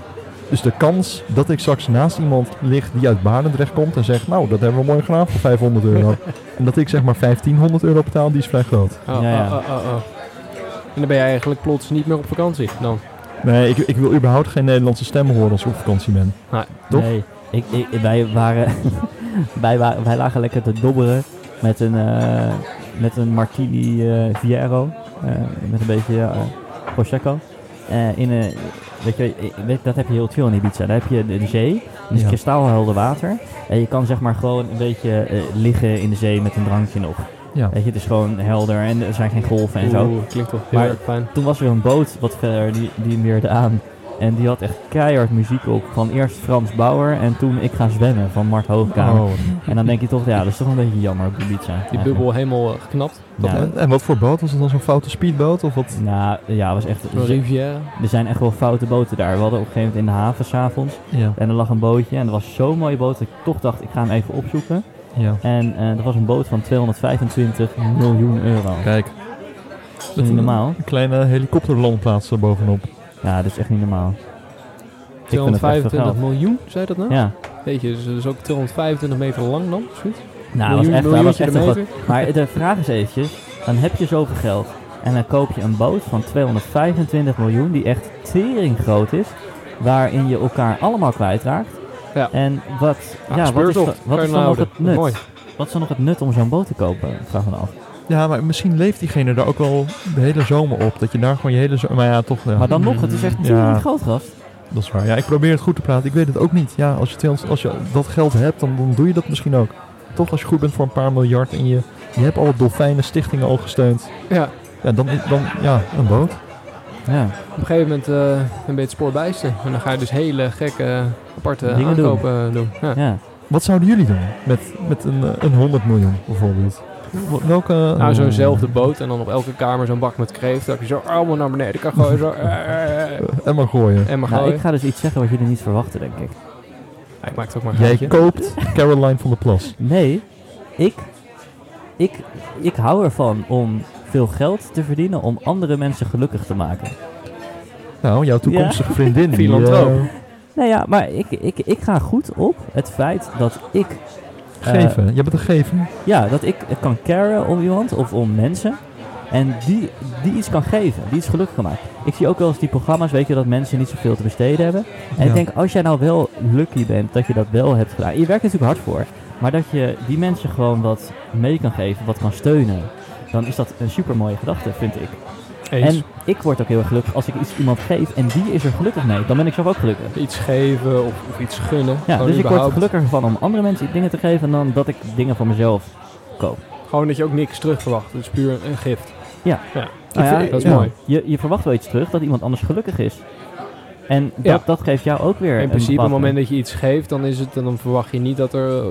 Dus de kans dat ik straks naast iemand lig die uit Barendrecht komt en zegt, nou, dat hebben we mooi gedaan voor 500 euro. en dat ik zeg maar 1500 euro betaal, die is vrij groot. Oh, Ja, ja. oh, oh, oh, oh. En dan ben je eigenlijk plots niet meer op vakantie dan. Nee, ik, ik wil überhaupt geen Nederlandse stemmen horen als ik op vakantie ben. Toch? Nee, ik, ik, wij, waren, wij, waren, wij lagen lekker te dobberen met een, eh, met een Martini eh Viero. eh, met een beetje eh, Prosecco. In een, weet je, weet, dat heb je heel veel in Ibiza. Daar heb je de, de zee, dus Ja. kristalhelder water. En je kan zeg maar gewoon een beetje liggen in de zee met een drankje nog. Ja. Weet je, het is gewoon helder en er zijn geen golven en zo. Oeh, klinkt toch heel Maar- erg fijn. Toen was er een boot wat verder, die, die meerde aan. En die had echt keihard muziek op. Van eerst Frans Bauer en toen Ik ga zwemmen van Mart Hoogkamer. Oh. En dan denk je toch, ja, dat is toch een beetje jammer op. Die eigenlijk. bubbel helemaal eh, geknapt. Ja. En, en wat voor boot? Was het dan zo'n foute speedboot? Of wat? Nou, ja, het was echt... Een Riviera. Er zijn echt wel foute boten daar. We hadden op een gegeven moment in de haven s'avonds. Ja. En er lag een bootje. En dat was zo'n mooie boot dat ik toch dacht, ik ga hem even opzoeken. ja. En eh, dat was een boot van 225 miljoen euro. Kijk, Dat is niet normaal. een kleine helikopterlandplaats er bovenop. Ja, dat is echt niet normaal. Ik vind het echt veel 225 geld. miljoen, zei dat nou? Ja. Weet je, dus dat is ook 225 meter lang dan, zoiets? Nou, dat was echt, dat was echt. Maar de vraag is eventjes, dan heb je zoveel geld en dan koop je een boot van 225 miljoen die echt tering groot is, waarin je elkaar allemaal kwijtraakt. Ja. En wat, Ja, ja, wat is, wat is dan nog het nut? Mooi. Wat is dan nog het nut om zo'n boot te kopen? Vraag me af. Ja, maar misschien leeft diegene daar ook wel de hele zomer op. Dat je daar gewoon je hele zomer... Maar ja, toch... Ja, Maar dan nog, het is echt Ja. tering groot gast. dat is waar. Ja, ik probeer het goed te praten. Ik weet het ook niet. Ja, als je, 200 als je dat geld hebt, dan, dan doe je dat misschien ook. Toch als je goed bent voor een paar miljard en je, je hebt al dolfijnen, stichtingen al gesteund. Ja, Ja, dan, dan ja, een boot. Ja. op een gegeven moment eh ben je het spoor bijster. En dan ga je dus hele gekke, aparte Dingen doen. aankopen doen. Ja. ja. Wat zouden jullie doen met, met een, een 100 miljoen bijvoorbeeld? Wel- Welke... Nou, zo'nzelfde boot en dan op elke kamer zo'n bak met kreeft. Dat je zo allemaal naar beneden kan gooien. Zo, eh, eh, eh, eh, en maar gooien. en maar Nou, gooien. ik ga dus iets zeggen wat jullie niet verwachten, denk ik. Ja, ik maak het ook maar een Jij gaatje. koopt Caroline van der Plas. Nee, ik, ik, ik hou ervan om veel geld te verdienen om andere mensen gelukkig te maken. Nou, jouw toekomstige vriendin. die, Filantroop. eh, Nou ja, maar ik, ik, ik ga goed op het feit dat ik, eh, geven. Jij bent een geven. ja, dat ik kan caren om iemand of om mensen. En die, die iets kan geven, die iets gelukkig kan maken. Ik zie ook wel eens die programma's, weet je, dat mensen niet zoveel te besteden hebben. En Ja. ik denk, als jij nou wel lucky bent dat je dat wel hebt gedaan. Je werkt er natuurlijk hard voor. Maar dat je die mensen gewoon wat mee kan geven, wat kan steunen. Dan is dat een super mooie gedachte, vind ik. Eens. En ik word ook heel erg gelukkig als ik iets iemand geef en die is er gelukkig mee. Dan ben ik zelf ook gelukkig. Iets geven of, of iets gunnen. Ja, dus ik word überhaupt. gelukkiger van om andere mensen dingen te geven dan dat ik dingen van mezelf koop. Gewoon dat je ook niks terug verwacht. Het is puur een gift. Ja. ja. Nou ja, dat is mooi. Je, je verwacht wel iets terug dat iemand anders gelukkig is. En dat, Ja. dat geeft jou ook weer In een principe, op het moment dat je iets geeft, dan, is het, dan verwacht je niet dat, er,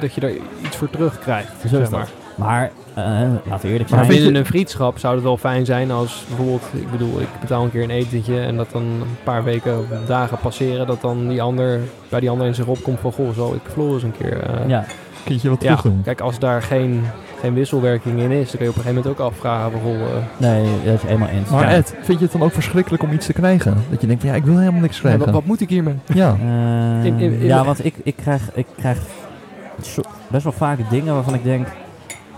dat je er iets voor terugkrijgt. Zo zeg maar. Maar eh, laten we eerlijk Maar zijn. je- binnen een vriendschap zou het wel fijn zijn als bijvoorbeeld, ik bedoel, ik betaal een keer een etentje en dat dan een paar weken of dagen passeren, dat dan die ander, bij die ander in zich opkomt van, goh, zal ik Floris een keer... eh, ja, Kun je wat ja, terug doen? kijk, als daar geen, geen wisselwerking in is, dan kun je op een gegeven moment ook afvragen van, goh, eh, nee, dat is helemaal eens. Maar ja. Ed, vind je het dan ook verschrikkelijk om iets te krijgen? Dat je denkt, van, ja, ik wil helemaal niks ja, krijgen. wat, wat moet ik hiermee? Ja, Eh, In- in- in- ja, want ik, ik krijg, ik krijg zo- best wel vaak dingen waarvan ik denk...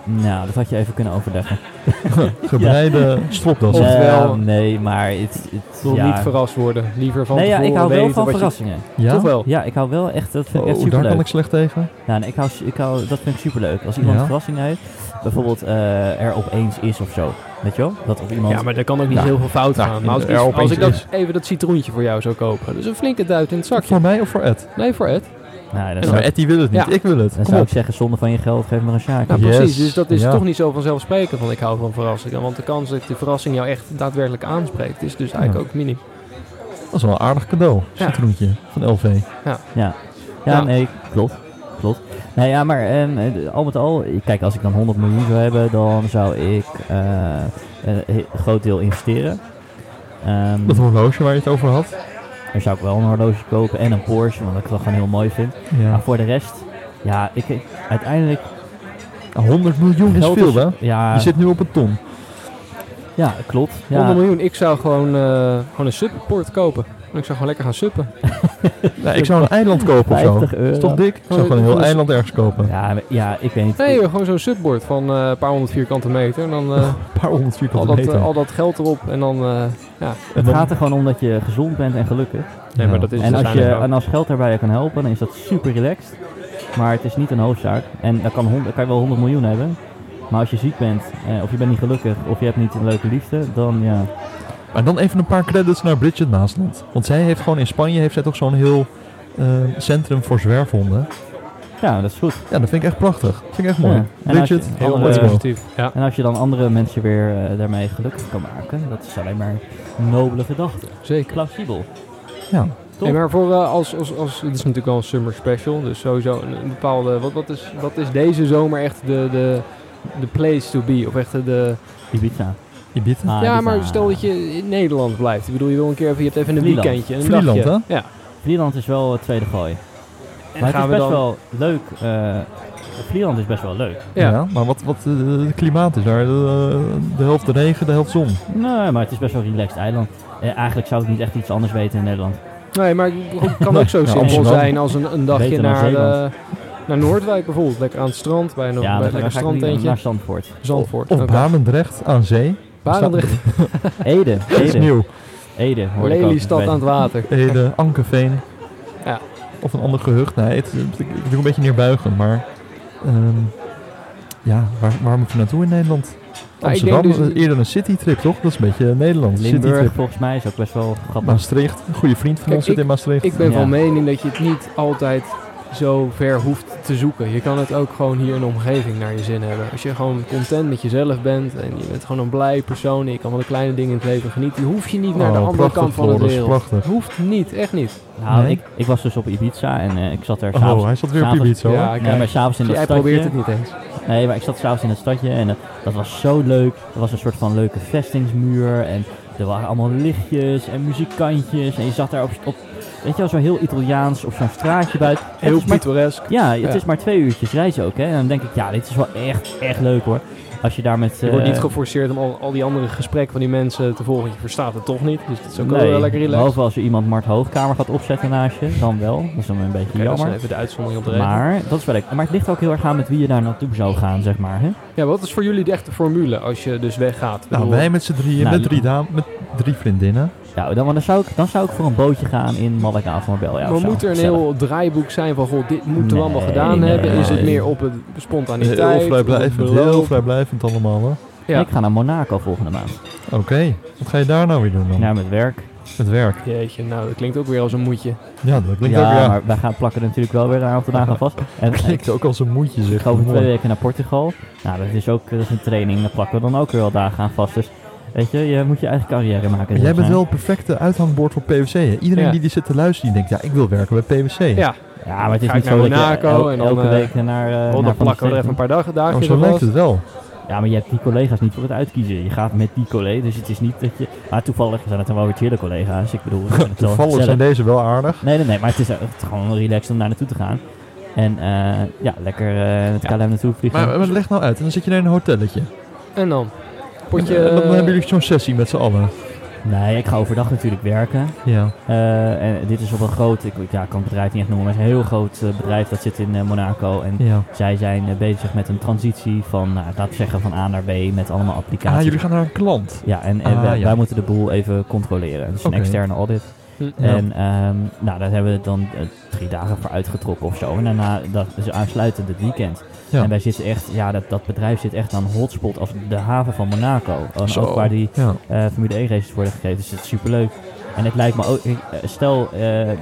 Nou, dat had je even kunnen overleggen. gebreide stropdassen. Oftewel- Eh, nee, maar het, wil ja. niet verrast worden. Liever van Nee, ja, ik hou wel van je- verrassingen. Ja? Toch wel? Ja, ik hou wel echt, dat vind ik echt Oh, daar superleuk. kan ik slecht tegen. Ja, nee, ik hou, ik hou, dat vind ik superleuk. Als iemand Ja. een verrassing heeft, bijvoorbeeld eh, er opeens is of zo. Weet je wel? Dat of iemand... Ja, maar er kan ook niet Ja. heel veel fout Ja, gaan. Maar als, ik er als dat, even dat citroentje voor jou zou kopen, dus een flinke duit in het zakje. Voor mij of voor Ed? Nee, voor Ed. Nou, En zou, Maar die wil het niet, Ja. ik wil het. dan Kom zou op. ik zeggen, zonder van je geld, geef maar een sjaak. Nou, Yes. precies. Dus dat is Ja. toch niet zo vanzelfsprekend van ik hou van verrassingen. Want de kans dat die verrassing jou echt daadwerkelijk aanspreekt, is dus eigenlijk Ja. ook minim. Dat is wel een aardig cadeau, Ja. citroentje van LV. Ja, ja, Ja. nee, klopt. Klopt. Nee, ja, maar ehm, eh, al met al, kijk, als ik dan 100 miljoen zou hebben, dan zou ik eh, een he- groot deel investeren. Ehm, Dat horloge waar je het over had. Dan zou ik wel een horloge kopen en een Porsche, want ik dat gewoon heel mooi vind. Ja. Maar voor de rest, ja, ik, ik- uiteindelijk... 100 miljoen is veel, hè? Ja, Je zit nu op een ton. ja klopt. 100 Ja, miljoen. Ik zou gewoon, eh, gewoon een support kopen. En ik zou gewoon lekker gaan suppen. Ik zou een eiland kopen of zo. 50 Dat euro. is toch dik? Ik zou Oh, gewoon een heel eiland ergens kopen. Ja, maar- ja, ik weet niet. Nee, gewoon zo'n subbord van eh, een paar honderd vierkante meter. En dan eh, Een paar honderd al, vierkante dat, meter. eh, al dat geld erop. En dan, eh, ja. Het gaat er gewoon om dat je gezond bent en gelukkig. Nee, maar dat is En het als, je, en als geld daarbij je kan helpen, dan is dat super relaxed. Maar het is niet een hoofdzaak. En dan kan, hond- dan kan je wel 100 miljoen hebben. Maar als je ziek bent, eh, of je bent niet gelukkig, of je hebt niet een leuke liefde, dan ja. Maar dan even een paar credits naar Bridget Maasland. Want zij heeft gewoon in Spanje heeft zij toch zo'n heel eh, centrum voor zwerfhonden. Ja, dat is goed. Ja, dat vind ik echt prachtig. Dat vind ik echt mooi. Ja. En als je- Bridget, Heel andere- positief. Ja. En als je dan andere mensen weer eh, daarmee gelukkig kan maken, dat is alleen maar een nobele gedachte. Zeker. Plausibel. Ja. Top. Nee, maar voor eh, als, als, als, dit is natuurlijk wel een summer special, dus sowieso een, een bepaalde, wat, wat, is, wat is deze zomer echt de, de, de place to be? Of echt de, Ibiza. Ibiza. Ah, ja, maar stel dat je in Nederland blijft. Ik bedoel, je wil een keer even, je hebt even een Vlieland. weekendje, een Vlieland, dagje. Ja. Vlieland is wel het tweede gooi. En Maar het is we best dan, wel leuk. eh Vlieland is best wel leuk. Ja. ja. maar wat, wat eh, het klimaat is daar? De, de helft regen, de helft zon. Nee, maar het is best wel een relaxed eiland. Eh, eigenlijk zou ik niet echt iets anders weten in Nederland. Nee, maar het kan ook zo Ja, simpel Amsterdam. zijn als een, een dagje naar, eh, naar Noordwijk bijvoorbeeld. Lekker aan het strand, bij een, ja, bij een lekker strandtentje. naar Zandvoort. Zandvoort. Of. Barendrecht aan zee. Barendrecht, Ede, Dat is Ede, nieuw. Ede. Lelystad aan het water. Ede, Ankerveen. Ja. Of een ander gehucht. Nee, het, het- ik, ik wil een beetje neerbuigen, maar... ehm, ja, waar, waar moet je naartoe in Nederland? Nou, ik Amsterdam, denk dus- eh, eerder een citytrip toch? Dat is een beetje Nederland. Limburg Citytrip. volgens mij is ook best wel grappig. Maastricht, een goede vriend van Kijk, ons zit ik- in Maastricht. Ik ben Ja. van mening dat je het niet altijd zo ver hoeft te zoeken. Je kan het ook gewoon hier in de omgeving naar je zin hebben. Als je gewoon content met jezelf bent en je bent gewoon een blij persoon en je kan van de kleine dingen in het leven genieten, hoef je niet naar de Oh, andere prachtig, kant van de wereld. prachtig. Hoeft niet, echt niet. Nou, Nee? ik, ik was dus op Ibiza en eh, ik zat er Oh, s'avonds. hij zat weer op Ibiza hoor. Ja, Nee, maar s'avonds in dat Jij stadje. probeert het niet eens. Nee, maar ik zat s'avonds in het stadje en dat, dat was zo leuk. Er was een soort van leuke vestingsmuur en er waren allemaal lichtjes en muzikantjes. En je zat daar op, op weet je wel, zo heel Italiaans op zo'n straatje buiten. Heel pittoresk. Ja, het Ja. is maar twee uurtjes reizen ook. Hè. En dan denk ik, ja, dit is wel echt, echt leuk hoor. Als je daar met... Je wordt eh, niet geforceerd om al, al die andere gesprekken van die mensen te volgen. Je verstaat het toch niet, dus dat is ook nee, wel lekker relaxed. behalve als er iemand Mart Hoogkamer gaat opzetten naast je, dan wel. Dat is dan een beetje Oké, dat is jammer. even de uitzondering op de regel. Maar dat is wel leuk. Maar het ligt ook heel erg aan met wie je daar naartoe zou gaan, zeg maar. Hè? Ja, wat is voor jullie de echte formule als je dus weggaat? Nou, bedoel, wij met z'n drieën, Nou, met drie dames, met drie vriendinnen. Ja, dan, dan, zou ik, dan zou ik voor een bootje gaan in Malaga of Marbella. maar moet er een heel draaiboek zijn van, goh, dit moeten we allemaal gedaan nee, hebben? Is het meer op het spontaniteit? Heel vrijblijvend, heel vrijblijvend allemaal hoor. Ja. Ik ga naar Monaco volgende maand. Oké, wat ga je daar nou weer doen dan? Ja, met werk. Met werk. Jeetje, nou, dat klinkt ook weer als een moedje. Ja, dat klinkt ja, ook, ja. maar wij gaan plakken er natuurlijk wel weer aan op de dagen vast. En Dat klinkt ook als een moedje ik zeg. ga over twee weken naar Portugal. Nou, dat is ook dat is een training. Daar plakken we dan ook weer wel dagen aan vast. Dus weet je, je moet je eigen carrière maken. Jij bent wel het perfecte uithangbord voor PwC. Hè? Iedereen Ja. die, die zit te luisteren, die denkt, ja, ik wil werken bij PwC. Ja, Ja, maar het is Ga niet zo naar dat je Monaco el- en dan, elke eh, week naar... eh, oh, naar dan plakken we er even een paar dagen, Oh, dagjes zo lijkt het wel. Ja, maar je hebt die collega's niet voor het uitkiezen. Je gaat met die collega's, dus het is niet dat je... Maar toevallig zijn het dan wel weer chille collega's. Ik bedoel, het Toevallig zijn deze wel aardig. Nee, nee, nee, maar het is, eh, het is gewoon relaxed om daar naartoe te gaan. En eh, ja, lekker eh met Ja. KLM naartoe vliegen. Maar, maar leg nou uit, en dan zit je in een hotelletje. En dan? Potje... En dan hebben jullie zo'n sessie met z'n allen. Nee, ik ga overdag natuurlijk werken. Ja. Eh, en dit is op een groot, ik, ja, ik kan het bedrijf niet echt noemen, maar het is een heel groot eh, bedrijf dat zit in eh, Monaco. En ja. zij zijn eh, bezig met een transitie van, nou, laten we zeggen, van A naar B met allemaal applicaties. Ah, jullie gaan naar een klant. Ja, en, en Ah, wij, ja. wij moeten de boel even controleren. Dus een externe audit. Hm. Ja. En ehm, nou, daar hebben we dan eh, drie dagen voor uitgetrokken of zo. En daarna, dat is aansluitend het weekend. Ja. En wij zitten echt, ja, dat, dat bedrijf zit echt aan een hotspot als de haven van Monaco. En ook waar die Ja. eh, Formule 1 races worden gegeven. Dus het is superleuk. En het lijkt me ook, eh, stel, eh, ik,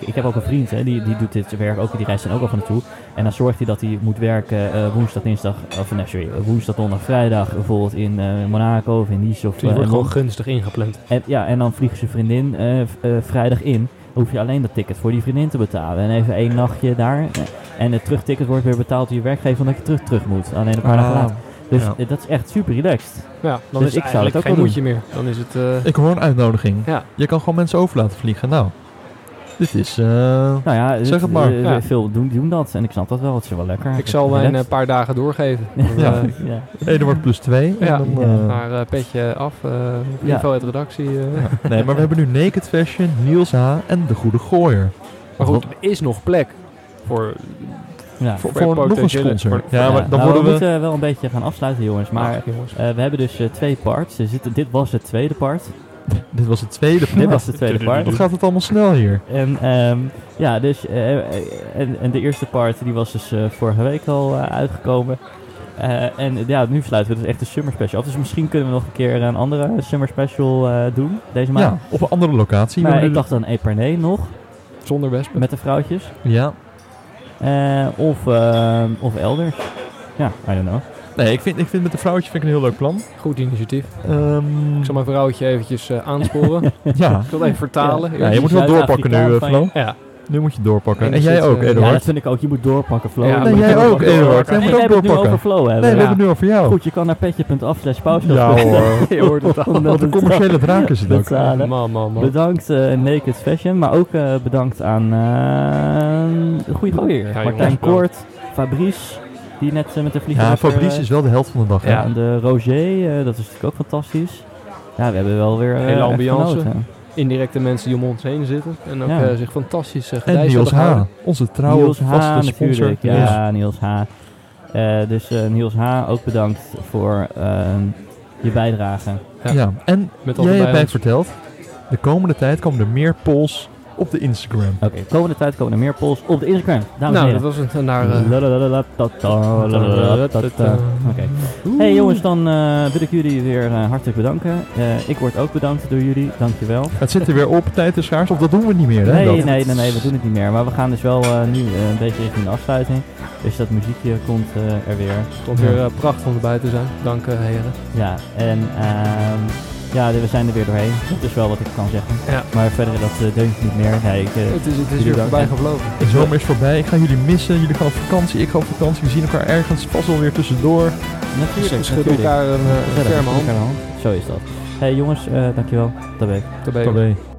ik heb ook een vriend, hè, die, die doet dit werk ook, die reist dan ook al van naartoe. En dan zorgt hij dat hij moet werken woensdag, dinsdag, of nee, sorry, woensdag, donderdag, vrijdag, bijvoorbeeld in Monaco of in Nice of Die wordt gewoon gunstig ingepland. en, ja, en dan vliegt zijn vriendin vrijdag in. Hoef je alleen dat ticket voor die vriendin te betalen. En even één nachtje daar. En het terugticket wordt weer betaald door je werkgever omdat je terug, terug moet. Alleen een paar dagen later. Dus ja. dat is echt super relaxed. Ja, dan Dus is ik het zou het ook geen wel moedje meer. Dan is het... eh, Ik hoor een uitnodiging. Ja. Je kan gewoon mensen over laten vliegen. Nou, dit is... eh, Nou ja, Zeg het maar. eh, Ja. veel doen, doen dat. En ik snap dat wel. Het is wel lekker. ik zal mijn eh, paar dagen doorgeven. Dan, Ja. eh, ja. Eduard plus 2. Ja. En dan, Ja. eh, Maar eh, petje af, eh Ja. info uit redactie. eh. nee, maar we hebben nu Naked Fashion, Niels H. en De Goede Gooier. Maar goed, er is nog plek voor... Ja. Voor, Voor voor nog een potentiële- sponsor. voor- ja, Ja, maar dan nou, worden we we... moeten wel een beetje gaan afsluiten, jongens. Maar Ach, jongens. eh, we hebben dus eh, twee parts. Zitten, dit was het tweede part. Dit was het tweede Dit was de tweede part. Wat gaat het allemaal snel hier? En ehm, ja, dus eh, eh, en, en de eerste part die was dus eh, vorige week al uitgekomen. Eh, en ja, nu sluiten we dus echt de summer special af. Dus misschien kunnen we nog een keer een andere summer special eh, doen deze maand. Ja, op een andere locatie. maar We ik dacht dan Epernay nog, Zonder wespen. met de vrouwtjes. Ja. Eh, of, eh, of elders. Ja, I don't know. Nee, ik vind, ik vind met de vrouwtje vind ik een heel leuk plan. Goed initiatief. Ehm, Ik zal mijn vrouwtje eventjes eh, aansporen. ja. Ik wil het even vertalen. ja, je moet wel doorpakken nu, eh, Flo. Ja. Nu moet je doorpakken. En En jij zit, ook, eh, Ja, Eduard. dat vind ik ook. Je moet doorpakken, Flo. Ja, nee, jij ook, Eduard. doorpakken. Jij En moet we ook hebben het nu over doorpakken. Flo Nee, hebben. we Ja. hebben het nu over jou. Goed, je kan naar petje.af slash. Ja hoor. Je hoort het al. Wat een commerciële draak is het ook. Man, man, man. Bedankt Naked Fashion, maar ook eh, bedankt aan eh de goede gooier. Ja, Martijn jongens, Koort, Fabrice, die net eh, met de vlieger Ja, Fabrice eh, is wel de helft van de dag. Ja. En de Roger, eh, dat is natuurlijk ook fantastisch. Ja, we hebben wel weer eh, Hele ambiance. genoten. Indirecte mensen die om ons heen zitten. En ook Ja. zich fantastisch uh, En Niels H. Onze trouwe Niels H. sponsor. ja, Niels H. Eh, dus eh, Niels H. ook bedankt voor ehm, je bijdrage. Ja. Ja. En Met jij hebt bij mij verteld, de komende tijd komen er meer polls op de Instagram. Oké, komende tijd komen er meer polls op de Instagram. Dames en Nou, heren. dat was een naar... eh. Oké. Hey jongens, dan eh, wil ik jullie weer eh, hartelijk bedanken. Eh, ik word ook bedankt door jullie, dankjewel. Het zit er weer op, tijd is schaars, of dat doen we niet meer, hè? Nee, nee, nee, nee, we doen het niet meer. Maar we gaan dus wel eh, nu eh, een beetje richting de afsluiting. Dus dat muziekje komt eh, er weer. stond weer uh, prachtig om erbij te zijn. Dank eh, heren. Ja, en ehm, ja, we zijn er weer doorheen. Dat is wel wat ik kan zeggen. Ja. Maar verder, dat uh, deunt niet meer. Nee, ik, uh, Het is, het is weer voorbij gevlogen. De zomer is voorbij, ik ga jullie missen. Jullie gaan op vakantie, ik ga op vakantie. We zien elkaar ergens vast wel weer tussendoor. natuurlijk, We schudden elkaar een, eh, ferme hand. elkaar de hand. Zo is dat. Hey jongens, uh, dankjewel. Tabé. Tabé. Tabé.